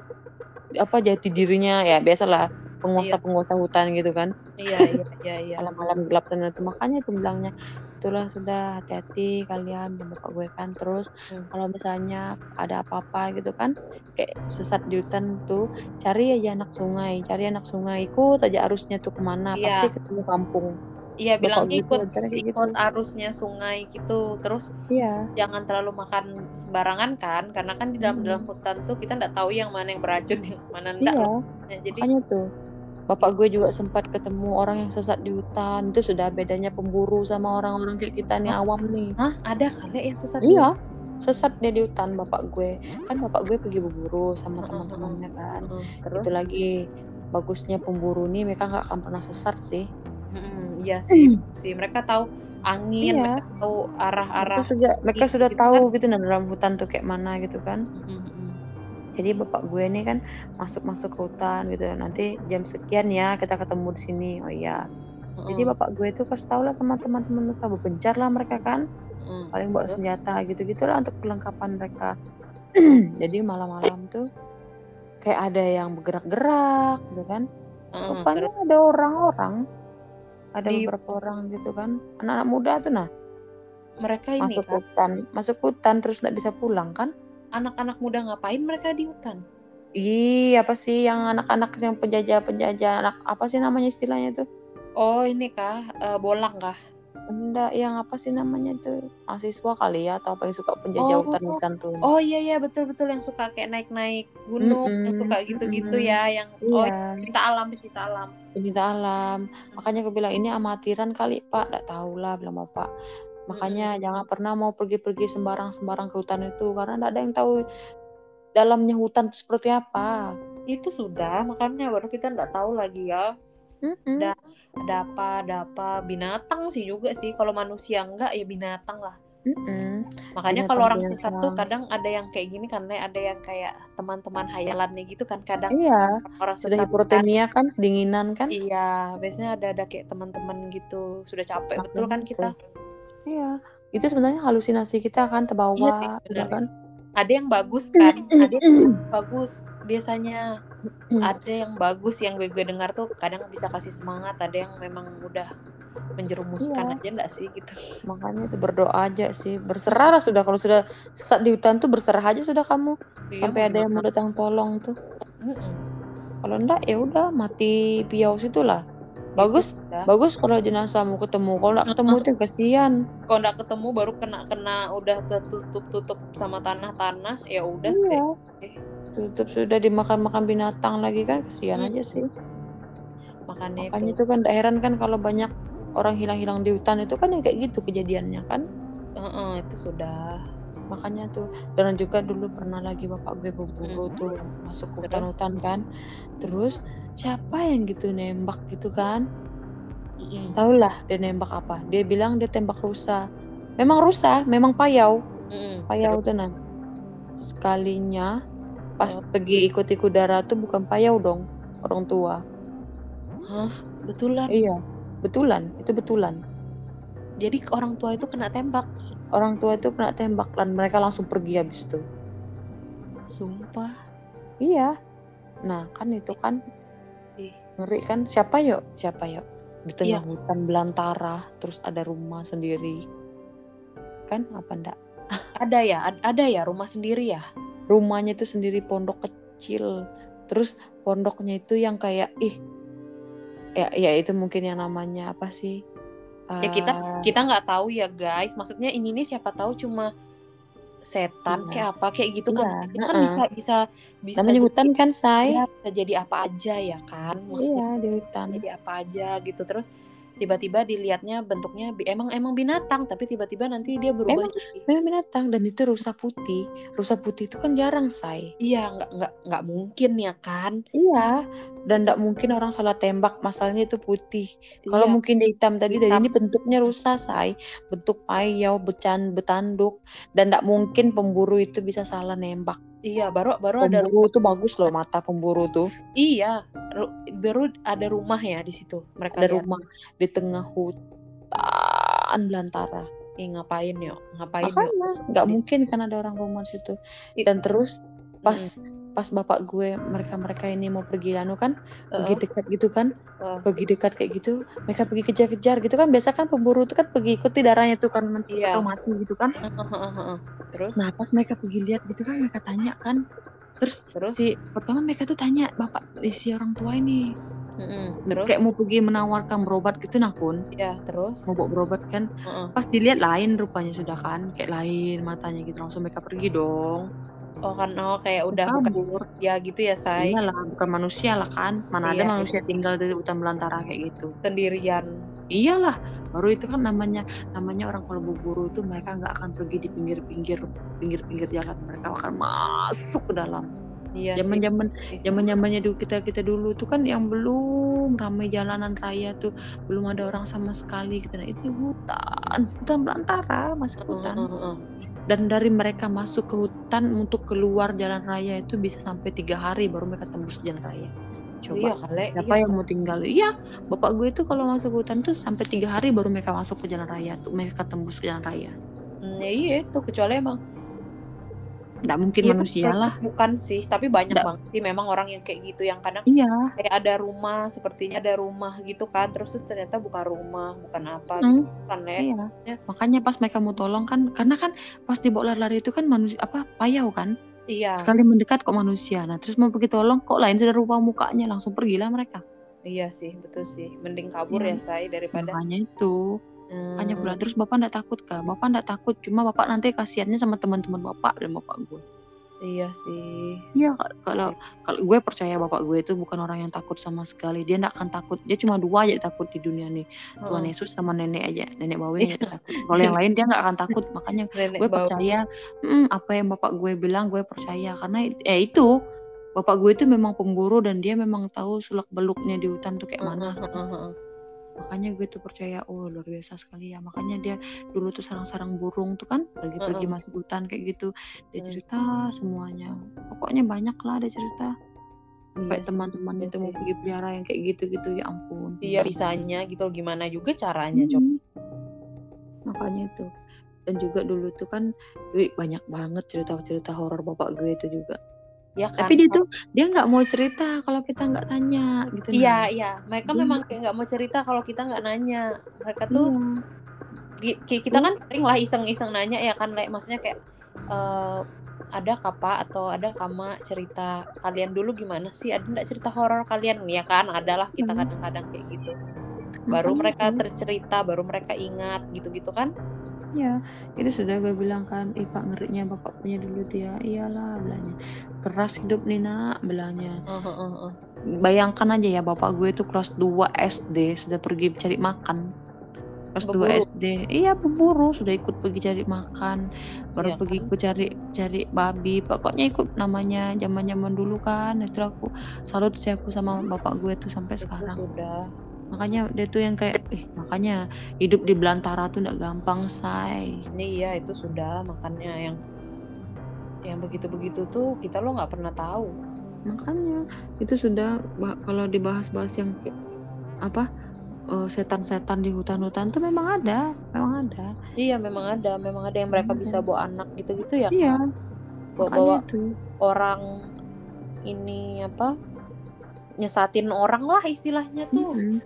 apa jati dirinya ya biasalah penguasa-penguasa hutan gitu kan.
Iya, iya, iya, iya.
Malam-malam gelap sana tuh makanya tuh bilangnya itulah sudah hati-hati kalian dan bapak gue kan terus
Hmm.
kalau misalnya ada apa-apa gitu kan kayak sesat di hutan tuh cari aja anak sungai cari anak sungai ikut aja arusnya tuh ke mana
Iya.
pasti ketemu kampung
Iya, bilangnya
gue
ikut
kayak gitu
ikut arusnya sungai gitu. Terus
iya
jangan terlalu makan sembarangan kan, karena kan di dalam dalam hutan tuh kita nggak tahu yang mana yang beracun, yang mana enggak.
iya.
Nah, jadi
makanya tuh bapak gue juga sempat ketemu orang yang sesat di hutan itu sudah bedanya pemburu sama orang-orang kayak kita nih
Hah?
awam nih
hah, ada kali yang sesat di
iya sesat dia di hutan bapak gue kan bapak gue pergi berburu sama teman-temannya kan
Heeh,
itu
terus?
lagi bagusnya pemburu nih mereka nggak akan pernah sesat sih
Mm-mm, iya sih, sih mereka tahu angin,
Iya.
mereka tahu arah-arah.
mereka sudah mereka sudah
gitu
tahu
kan.
gitu nah dalam hutan tuh kayak mana gitu kan
mm-mm.
Jadi bapak gue nih kan masuk masuk ke hutan gitu nanti jam sekian ya kita ketemu di sini. Oh iya. Jadi
Heeh,
bapak gue itu kasih tau lah sama teman-teman mereka berpencar lah mereka kan.
Heeh.
paling bawa senjata gitu gitulah untuk perlengkapan mereka. Jadi malam-malam tuh kayak ada yang bergerak-gerak gitu kan. Rupanya
terus?
ada orang-orang ada
di
beberapa orang gitu kan. Anak-anak muda tuh nah
mereka ini
masuk
kan?
hutan masuk hutan terus nggak bisa pulang kan
anak-anak muda ngapain mereka di hutan?
Ih, apa sih yang anak-anak yang penjajah-penjajah anak apa sih namanya istilahnya tuh?
Oh, ini kah eh, bolang kah?
Enggak, yang apa sih namanya tuh? Mahasiswa kali ya atau apa yang suka penjajah
Oh,
hutan-hutan tuh.
oh iya iya betul betul yang suka kayak naik-naik gunung, yang
Mm-mm,
suka gitu-gitu
mm-mm.
ya, yang oh
Iya,
pecinta alam, pecinta alam.
pencinta alam. Makanya aku bilang ini amatiran kali, Pak. Nggak tahu lah, bilang Bapak. Makanya jangan pernah mau pergi-pergi sembarang-sembarang ke hutan itu karena nggak ada yang tahu dalamnya hutan itu seperti apa.
Itu sudah, makanya baru kita nggak tahu lagi ya.
Mm-mm.
Ada ada apa, ada apa. Binatang sih juga sih. Kalau manusia enggak ya binatang lah.
Mm-mm.
Makanya kalau orang
Binatang-binatang.
sesat tuh kadang ada yang kayak gini kan, Le. ada yang kayak teman-teman hayalannya gitu kan. Kadang
Iya,
orang
sudah
sesat kan.
hipotermia kan, kedinginan kan?
Iya, biasanya ada ada kayak teman-teman gitu. Sudah capek
Makanya
betul kan
itu.
kita.
Iya, itu sebenarnya halusinasi kita kan terbawa,
Iya sih, benar.
kan?
Ada yang bagus kan, ada yang bagus. Biasanya ada yang bagus yang gue gue dengar tuh kadang bisa kasih semangat, ada yang memang udah menjerumuskan
Iya.
aja enggak sih gitu.
Makanya itu berdoa aja sih, berserah lah sudah kalau sudah sesat di hutan tuh berserah aja sudah kamu
Iya,
sampai ada yang mau datang tolong tuh.
Mm-mm.
Kalau enggak ya udah mati piau situlah. Bagus,
Udah.
bagus kalau jenazahmu ketemu. Kalau enggak ketemu tuh kasihan.
Kalau nggak ketemu baru kena kena udah tertutup tutup sama tanah-tanah, ya udah sih.
Iya. Tutup sudah dimakan-makan binatang lagi kan kasihan
Hmm.
aja sih.
Makanya,
Makanya
itu.
itu kan enggak heran kan kalau banyak orang hilang-hilang di hutan itu kan ya kayak gitu kejadiannya kan.
Heeh, itu sudah.
makanya tuh dan juga dulu pernah lagi bapak gue berburu
Mhm.
tuh masuk ke hutan-hutan kan terus siapa yang gitu nembak gitu kan
Mhm.
tahulah dia nembak apa dia bilang dia tembak rusa memang rusa memang payau
Mhm.
payau
Terus?
tenan sekalinya pas
Oh.
pergi ikut-ikut darat tuh bukan payau dong orang tua
Hah? Betulan?
iya betulan itu betulan
Jadi orang tua itu kena tembak?
orang tua itu kena tembak dan mereka langsung pergi habis itu
Sumpah.
iya nah kan itu kan. Ngeri kan siapa yuk siapa yuk di tengah
Iya.
hutan belantara terus ada rumah sendiri kan apa ndak
Ada ya? Ad- Ada ya rumah sendiri ya?
rumahnya itu sendiri pondok kecil terus pondoknya itu yang kayak ih ya ya itu mungkin yang namanya apa sih
Ya kita
Eh,
kita nggak tahu ya guys. Maksudnya ini nih siapa tahu cuma setan
Iya.
kayak apa kayak gitu kan.
Iya,
Itu kan
heeh.
bisa bisa bisa
namanya
jadi-
hutan kan say
Iya, bisa jadi apa aja ya kan? Maksudnya
iya di hutan
jadi apa aja gitu terus tiba-tiba dilihatnya bentuknya emang emang binatang tapi tiba-tiba nanti dia berubah
Memang-
jadi
memang binatang dan itu rusa putih. Rusa putih itu kan jarang say
iya nggak nggak nggak mungkin ya kan?
Iya dan tidak mungkin orang salah tembak masalahnya itu putih. Kalau
Iya,
mungkin dia hitam tadi dari
Hitam.
ini bentuknya rusa say bentuk payau becan betanduk dan tidak mungkin pemburu itu bisa salah nembak
iya baru baru ada
pemburu itu bagus loh mata pemburu tuh
iya ru- baru ada rumah ya di situ mereka
ada
lihat.
rumah di tengah hutan belantara
Ih, ngapain yuk ngapain yuk
makanya nggak
Di-
mungkin kan ada orang rumah di situ dan terus pas
Hmm.
Pas bapak gue mereka mereka ini mau pergi anu kan pergi
Heeh,
dekat gitu kan
heeh.
pergi dekat kayak gitu mereka pergi kejar-kejar gitu kan biasa kan pemburu itu kan pergi ikuti darahnya tuh kan men-
Iya.
atau mati gitu kan
heeh. terus
nah pas mereka pergi lihat gitu kan mereka tanya kan terus,
Terus?
si pertama mereka tuh tanya bapak eh, si orang tua ini
Mm-mm, terus
kayak mau pergi menawarkan berobat gitu nah kun
ya terus
mau bawa berobat kan
Heeh.
pas dilihat lain rupanya sudah kan kayak lain matanya gitu langsung mereka pergi dong
oh kan oh kayak udah bukan
kabur.
ya gitu ya say
iyalah bukan manusia lah kan. Mana ada
Iya,
manusia tinggal di hutan belantara kayak gitu.
Sendirian.
Iyalah baru itu kan namanya namanya orang kalau berburu itu mereka nggak akan pergi di pinggir-pinggir pinggir-pinggir jalan. Mereka akan masuk ke dalam.
Iya sih.
Zaman-zaman
sih.
zaman-zamannya dulu kita kita dulu tuh kan yang belum ramai jalanan raya tuh belum ada orang sama sekali gitu. Nah itu hutan hutan belantara masuk
Heeh,
hutan.
heeh, heeh.
Dan dari mereka masuk ke hutan untuk keluar jalan raya itu bisa sampai tiga hari baru mereka tembus jalan raya. Coba
iya kali
siapa
iya.
yang mau tinggal? Iya bapak gue itu kalau masuk hutan tuh sampai tiga hari baru mereka masuk ke jalan raya tuh mereka tembus ke jalan raya.
Hmm, ya iya itu kecuali emang
nggak mungkin
Iya,
manusia lah.
bukan sih tapi banyak
Nggak.
banget sih memang orang yang kayak gitu yang kadang
iya.
kayak ada rumah sepertinya ada rumah gitu kan terus tuh ternyata bukan rumah bukan apa
Hmm,
gitu kan ya.
Iya.
Ya.
makanya pas mereka mau tolong kan karena kan pas dibawa lari-lari itu kan manusia apa payau kan?
Iya.
Sekali mendekat kok manusia. Nah terus mau pergi tolong kok lain sudah rupa mukanya langsung pergilah mereka.
Iya sih betul sih. Mending kabur
Iya.
ya say daripada
makanya itu
Hmm,
bilang terus bapak ndak takut kah? Bapak ndak takut cuma bapak nanti kasihannya sama teman-teman bapak dan bapak gue
iya sih.
Iya ka- kalau kalau gue percaya bapak gue itu bukan orang yang takut sama sekali. Dia nggak akan takut. Dia cuma dua aja takut di dunia nih. Tuhan
Heeh.
Yesus sama nenek aja. Nenek bawing aja takut. Kalau yang lain dia nggak akan takut. Makanya
nenek
gue percaya "Hmm, apa yang bapak gue bilang gue percaya. Karena eh itu bapak gue itu memang pemburu dan dia memang tahu sulak beluknya di hutan tuh kayak mana. Makanya gue tuh percaya oh luar biasa sekali ya. Makanya dia dulu tuh sarang-sarang burung tuh kan pergi-pergi masuk hutan kayak gitu. Dia
Hmm.
cerita semuanya. Pokoknya banyak lah dia cerita. Sampai
Iya sih,
teman-teman
iya
itu mau pergi pelihara yang kayak gitu-gitu ya ampun.
Iya bisanya gitu gimana juga caranya coba
Hmm. makanya itu. Dan juga dulu tuh kan banyak banget cerita-cerita horor bapak gue itu juga
ya kan?
tapi dia tuh dia nggak mau cerita kalau kita nggak tanya gitu
iya
nah.
iya. Mereka
Iya.
memang kayak nggak mau cerita kalau kita nggak nanya. Mereka tuh
iya.
kita kan sering lah iseng-iseng nanya ya kan? Like, maksudnya kayak eh, ada kapa atau ada kama cerita kalian dulu gimana sih? Ada nggak cerita horor kalian? Ya kan? Adalah kita
Hmm.
kadang-kadang kayak gitu. Baru mereka tercerita baru mereka ingat gitu-gitu kan
Ya, itu sudah gue bilang kan, ih pak ngerinya bapak punya dulu ya, iyalah bilangnya. Keras hidup nih nak,
eh, eh, eh.
Bayangkan aja ya bapak gue itu kelas 2 SD sudah pergi cari makan. Kelas 2
Berburu.
SD. Iya, berburu, sudah ikut pergi cari makan, baru
Iya
pergi
kan?
ikut cari cari babi. Pokoknya ikut namanya zaman-zaman dulu kan. Itu aku salut sih aku sama bapak gue tuh sampai
Itu
sekarang.
sudah.
Makanya dia tuh yang kayak eh makanya hidup di belantara tuh nggak gampang, say.
Iya itu sudah makanya yang yang begitu-begitu tuh kita lo nggak pernah tahu.
Makanya itu sudah kalau dibahas-bahas yang apa eh, setan-setan di hutan-hutan tuh memang ada, memang ada.
Iya memang ada, memang ada yang mereka bisa bawa anak gitu-gitu ya
Iya,
kan.
makanya
Bawa-bawa
itu.
orang ini apa nyesatin orang lah istilahnya tuh.
Mm-mm.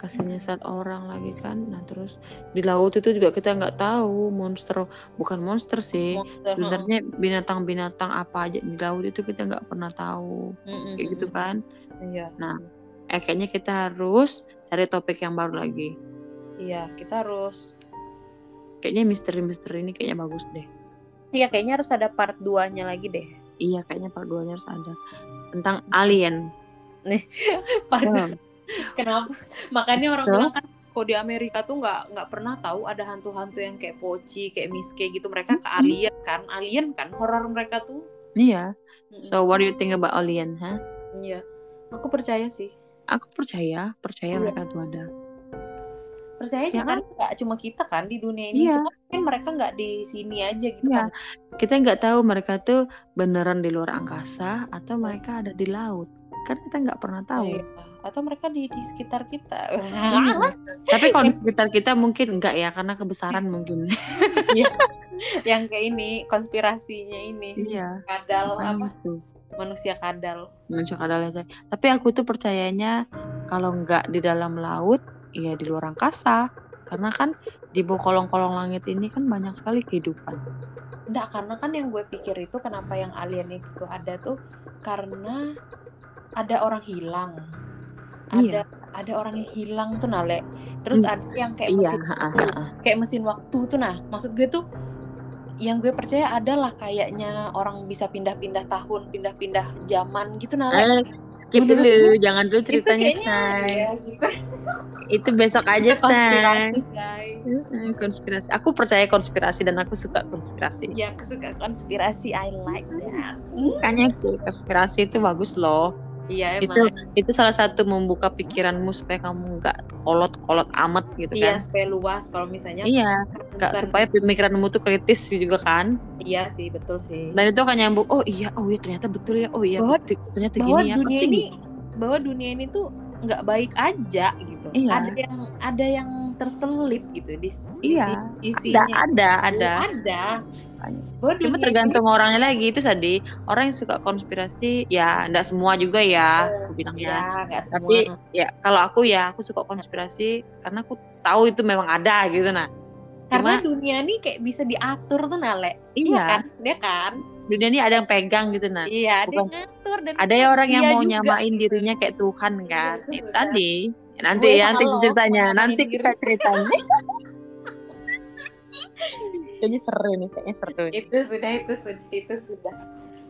Kasih nyesat orang lagi kan. Nah terus di laut itu juga kita nggak tahu monster bukan monster sih.
Monster,
sebenarnya binatang-binatang apa aja di laut itu kita nggak pernah tahu.
Mm-mm,
kayak gitu kan.
Iya.
Nah. eh kayaknya kita harus cari topik yang baru lagi.
Iya, kita harus.
Kayaknya misteri-misteri ini kayaknya bagus deh.
Iya, kayaknya harus ada part 2-nya lagi deh.
iya kayaknya part 2 harus ada. Tentang alien.
Part
So,
Kenapa? Makanya orang
So?
bilang kan kok di Amerika tuh nggak nggak pernah tahu ada hantu-hantu yang kayak poci, kayak miske gitu. Mereka ke alien kan, alien kan horor mereka tuh.
iya
Mm-mm.
so what do you think about alien huh?
Iya, aku percaya sih.
aku percaya percaya
Iya.
mereka tuh ada
Percaya
Ya
karena nggak cuma kita kan di dunia ini,
Iya.
cuma mungkin mereka nggak di sini aja gitu
Iya.
kan.
kita nggak tahu mereka tuh beneran di luar angkasa atau mereka ada di laut kan kita nggak pernah
Oh,
tahu
iya. Atau mereka di di sekitar kita.
Iya. tapi kalau di sekitar kita mungkin enggak ya karena kebesaran mungkin
yang kayak ini konspirasinya ini.
iya
Kadal apa?
itu
Manusia kadal.
manusia kadal aja. tapi aku tuh percayanya kalau nggak di dalam laut ya di luar angkasa karena kan di bawah kolong-kolong langit ini kan banyak sekali kehidupan
Enggak, karena kan yang gue pikir itu kenapa yang alien itu tuh ada tuh karena ada orang hilang.
Iya.
Ada ada orang yang hilang tuh Nale. Terus
Hmm.
ada yang kayak
iya
mesin kayak mesin waktu tuh nah. Maksud gue tuh yang gue percaya adalah kayaknya orang bisa pindah-pindah tahun, pindah-pindah zaman gitu Nale.
Eh, skip
Menurut
dulu jangan dulu
itu
ceritanya
kayaknya
say
ya, gitu.
itu besok aja say
konspirasi guys.
Konspirasi aku percaya konspirasi dan aku suka konspirasi
Ya, aku suka konspirasi. I like that.
makanya konspirasi itu bagus loh
Iya
itu
emang.
itu salah satu membuka pikiranmu supaya kamu nggak kolot-kolot amat gitu
Iya
kan
supaya luas kalau misalnya
iya
bukan-
supaya pemikiranmu tuh kritis juga kan
Iya sih betul sih.
dan itu akan nyambung oh iya oh iya ternyata betul ya oh iya
Bahwa-
betul, ternyata
bahwa
gini ya
dunia
pasti
ini
gitu.
bahwa dunia ini tuh nggak baik aja gitu.
Iya.
Ada yang ada yang terselip gitu di,
Iya.
si-
ada
isinya.
ada ada
Bahwa
cuma
dunia
tergantung orangnya lagi itu tadi orang yang suka konspirasi ya nggak semua juga ya aku
ini,
bilangnya
ya nggak semua.
tapi ya kalau aku ya aku suka konspirasi karena aku tahu itu memang ada gitu nah.
Karena
cuma-
dunia ini kayak bisa diatur tuh Nale.
iya
kan? Dia kan?
dunia ini ada yang pegang gitu nah.
Iya, ada yang
bukan-
ngatur dan
ada ya orang yang mau
juga.
nyamain dirinya kayak Tuhan kan.
Iya,
itu tadi. Nanti ya nanti
lo,
ceritanya nanti kita ceritanya kayaknya seru nih kayaknya seru nih.
Itu sudah, itu sudah, itu sudah.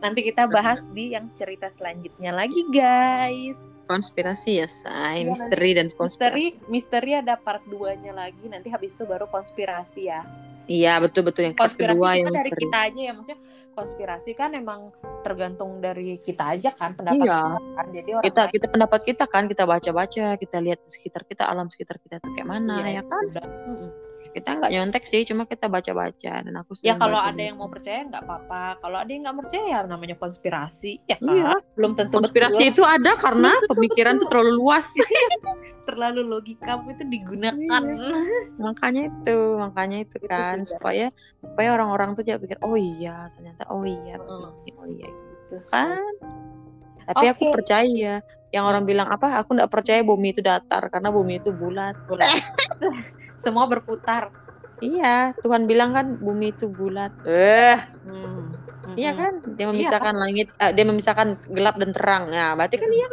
Nanti kita bahas di yang cerita selanjutnya lagi, guys.
konspirasi ya say
Iya,
misteri dan
Misteri,
konspirasi
misteri ada part 2-nya lagi. Nanti habis itu baru konspirasi ya.
iya betul betul yang part
Konspirasi
kedua
kita
yang
dari
misteri
kita aja ya, maksudnya konspirasi kan emang tergantung dari kita aja kan pendapat
Iya.
kita kan. Jadi orang
kita
lain-
kita pendapat kita kan kita baca-baca kita lihat di sekitar kita alam sekitar kita tuh kayak mana ya
Iya,
kan
sudah.
Kita nggak nyontek sih cuma kita baca-baca dan aku
Ya kalau ada yang
baca.
mau percaya nggak apa-apa. Kalau ada yang nggak percaya ya namanya konspirasi. Ya kan?
Iya.
Belum tentu
konspirasi
betul.
itu ada karena pemikiran tuh terlalu luas
terlalu logika itu digunakan.
makanya itu makanya itu
Itu
kan
sudah.
supaya supaya orang-orang tuh jangan pikir oh iya ternyata oh iya begini, oh iya gitu
Gitu
kan tapi aku
Oke.
percaya yang orang bilang apa aku nggak percaya bumi itu datar karena bumi itu bulat
Bulat. Semua berputar.
iya Tuhan bilang kan bumi itu bulat eh
Hmm.
Iya
Mm-mm.
kan, dia memisahkan langit, eh, dia memisahkan gelap dan terang. Nah, berarti kan iya.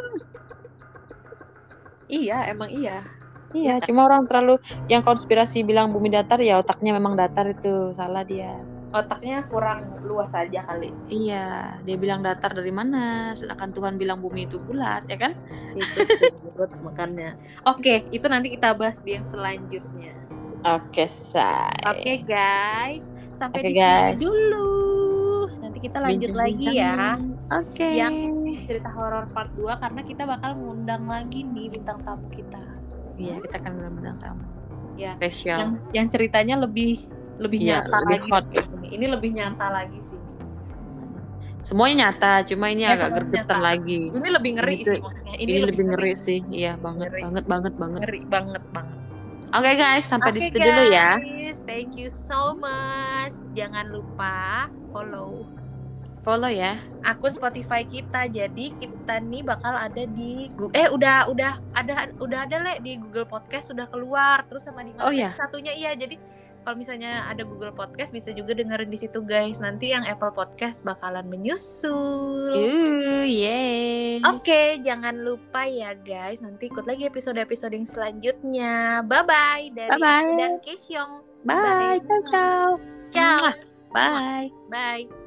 Iya, emang iya.
Iya,
Iya.
cuma orang terlalu yang konspirasi bilang bumi datar ya otaknya memang datar itu salah dia.
Otaknya kurang luas aja kali.
Iya, dia bilang datar dari mana? Sedangkan Tuhan bilang bumi itu bulat, ya kan?
Itu sih, menurut makanya. Oke, itu nanti kita bahas di yang selanjutnya.
Oke, say.
Oke guys, sampai
Oke,
di sini
guys.
dulu. Nanti kita lanjut lagi ya
Oke.
Yang- cerita horor part 2 karena kita bakal ngundang lagi nih bintang tamu kita.
Iya, kita akan benar-benar tamu.
Ya.
Spesial.
Yang yang ceritanya lebih lebih
Iya,
nyata
lebih
lagi
hot.
ini. Ini lebih nyata lagi sih.
Semuanya nyata, cuma ini
Ya,
agak gergetan lagi.
Ini lebih ngeri
Ini
sih maksudnya.
Ini, lebih ngeri sih. Iya, banget,
Ngeri.
banget, banget, banget.
Ngeri banget banget.
Oke guys, sampai di
Oke,
situ dulu ya.
guys, Thank you so much. Jangan lupa follow
Follow ya.
akun Spotify kita. Jadi kita nih bakal ada di Gu- eh udah udah ada udah ada le di Google Podcast sudah keluar. Terus sama di
Oh, iya?
satunya iya. Jadi kalau misalnya ada Google Podcast bisa juga dengerin di situ guys. Nanti yang Apple Podcast bakalan menyusul.
Uh, yeay.
Oke, jangan lupa ya guys. Nanti ikut lagi episode-episode yang selanjutnya. Bye bye dari
Bye-bye.
dan Kesyong.
Bye. Ciao, ciao.
Ciao.
Bye.
Bye.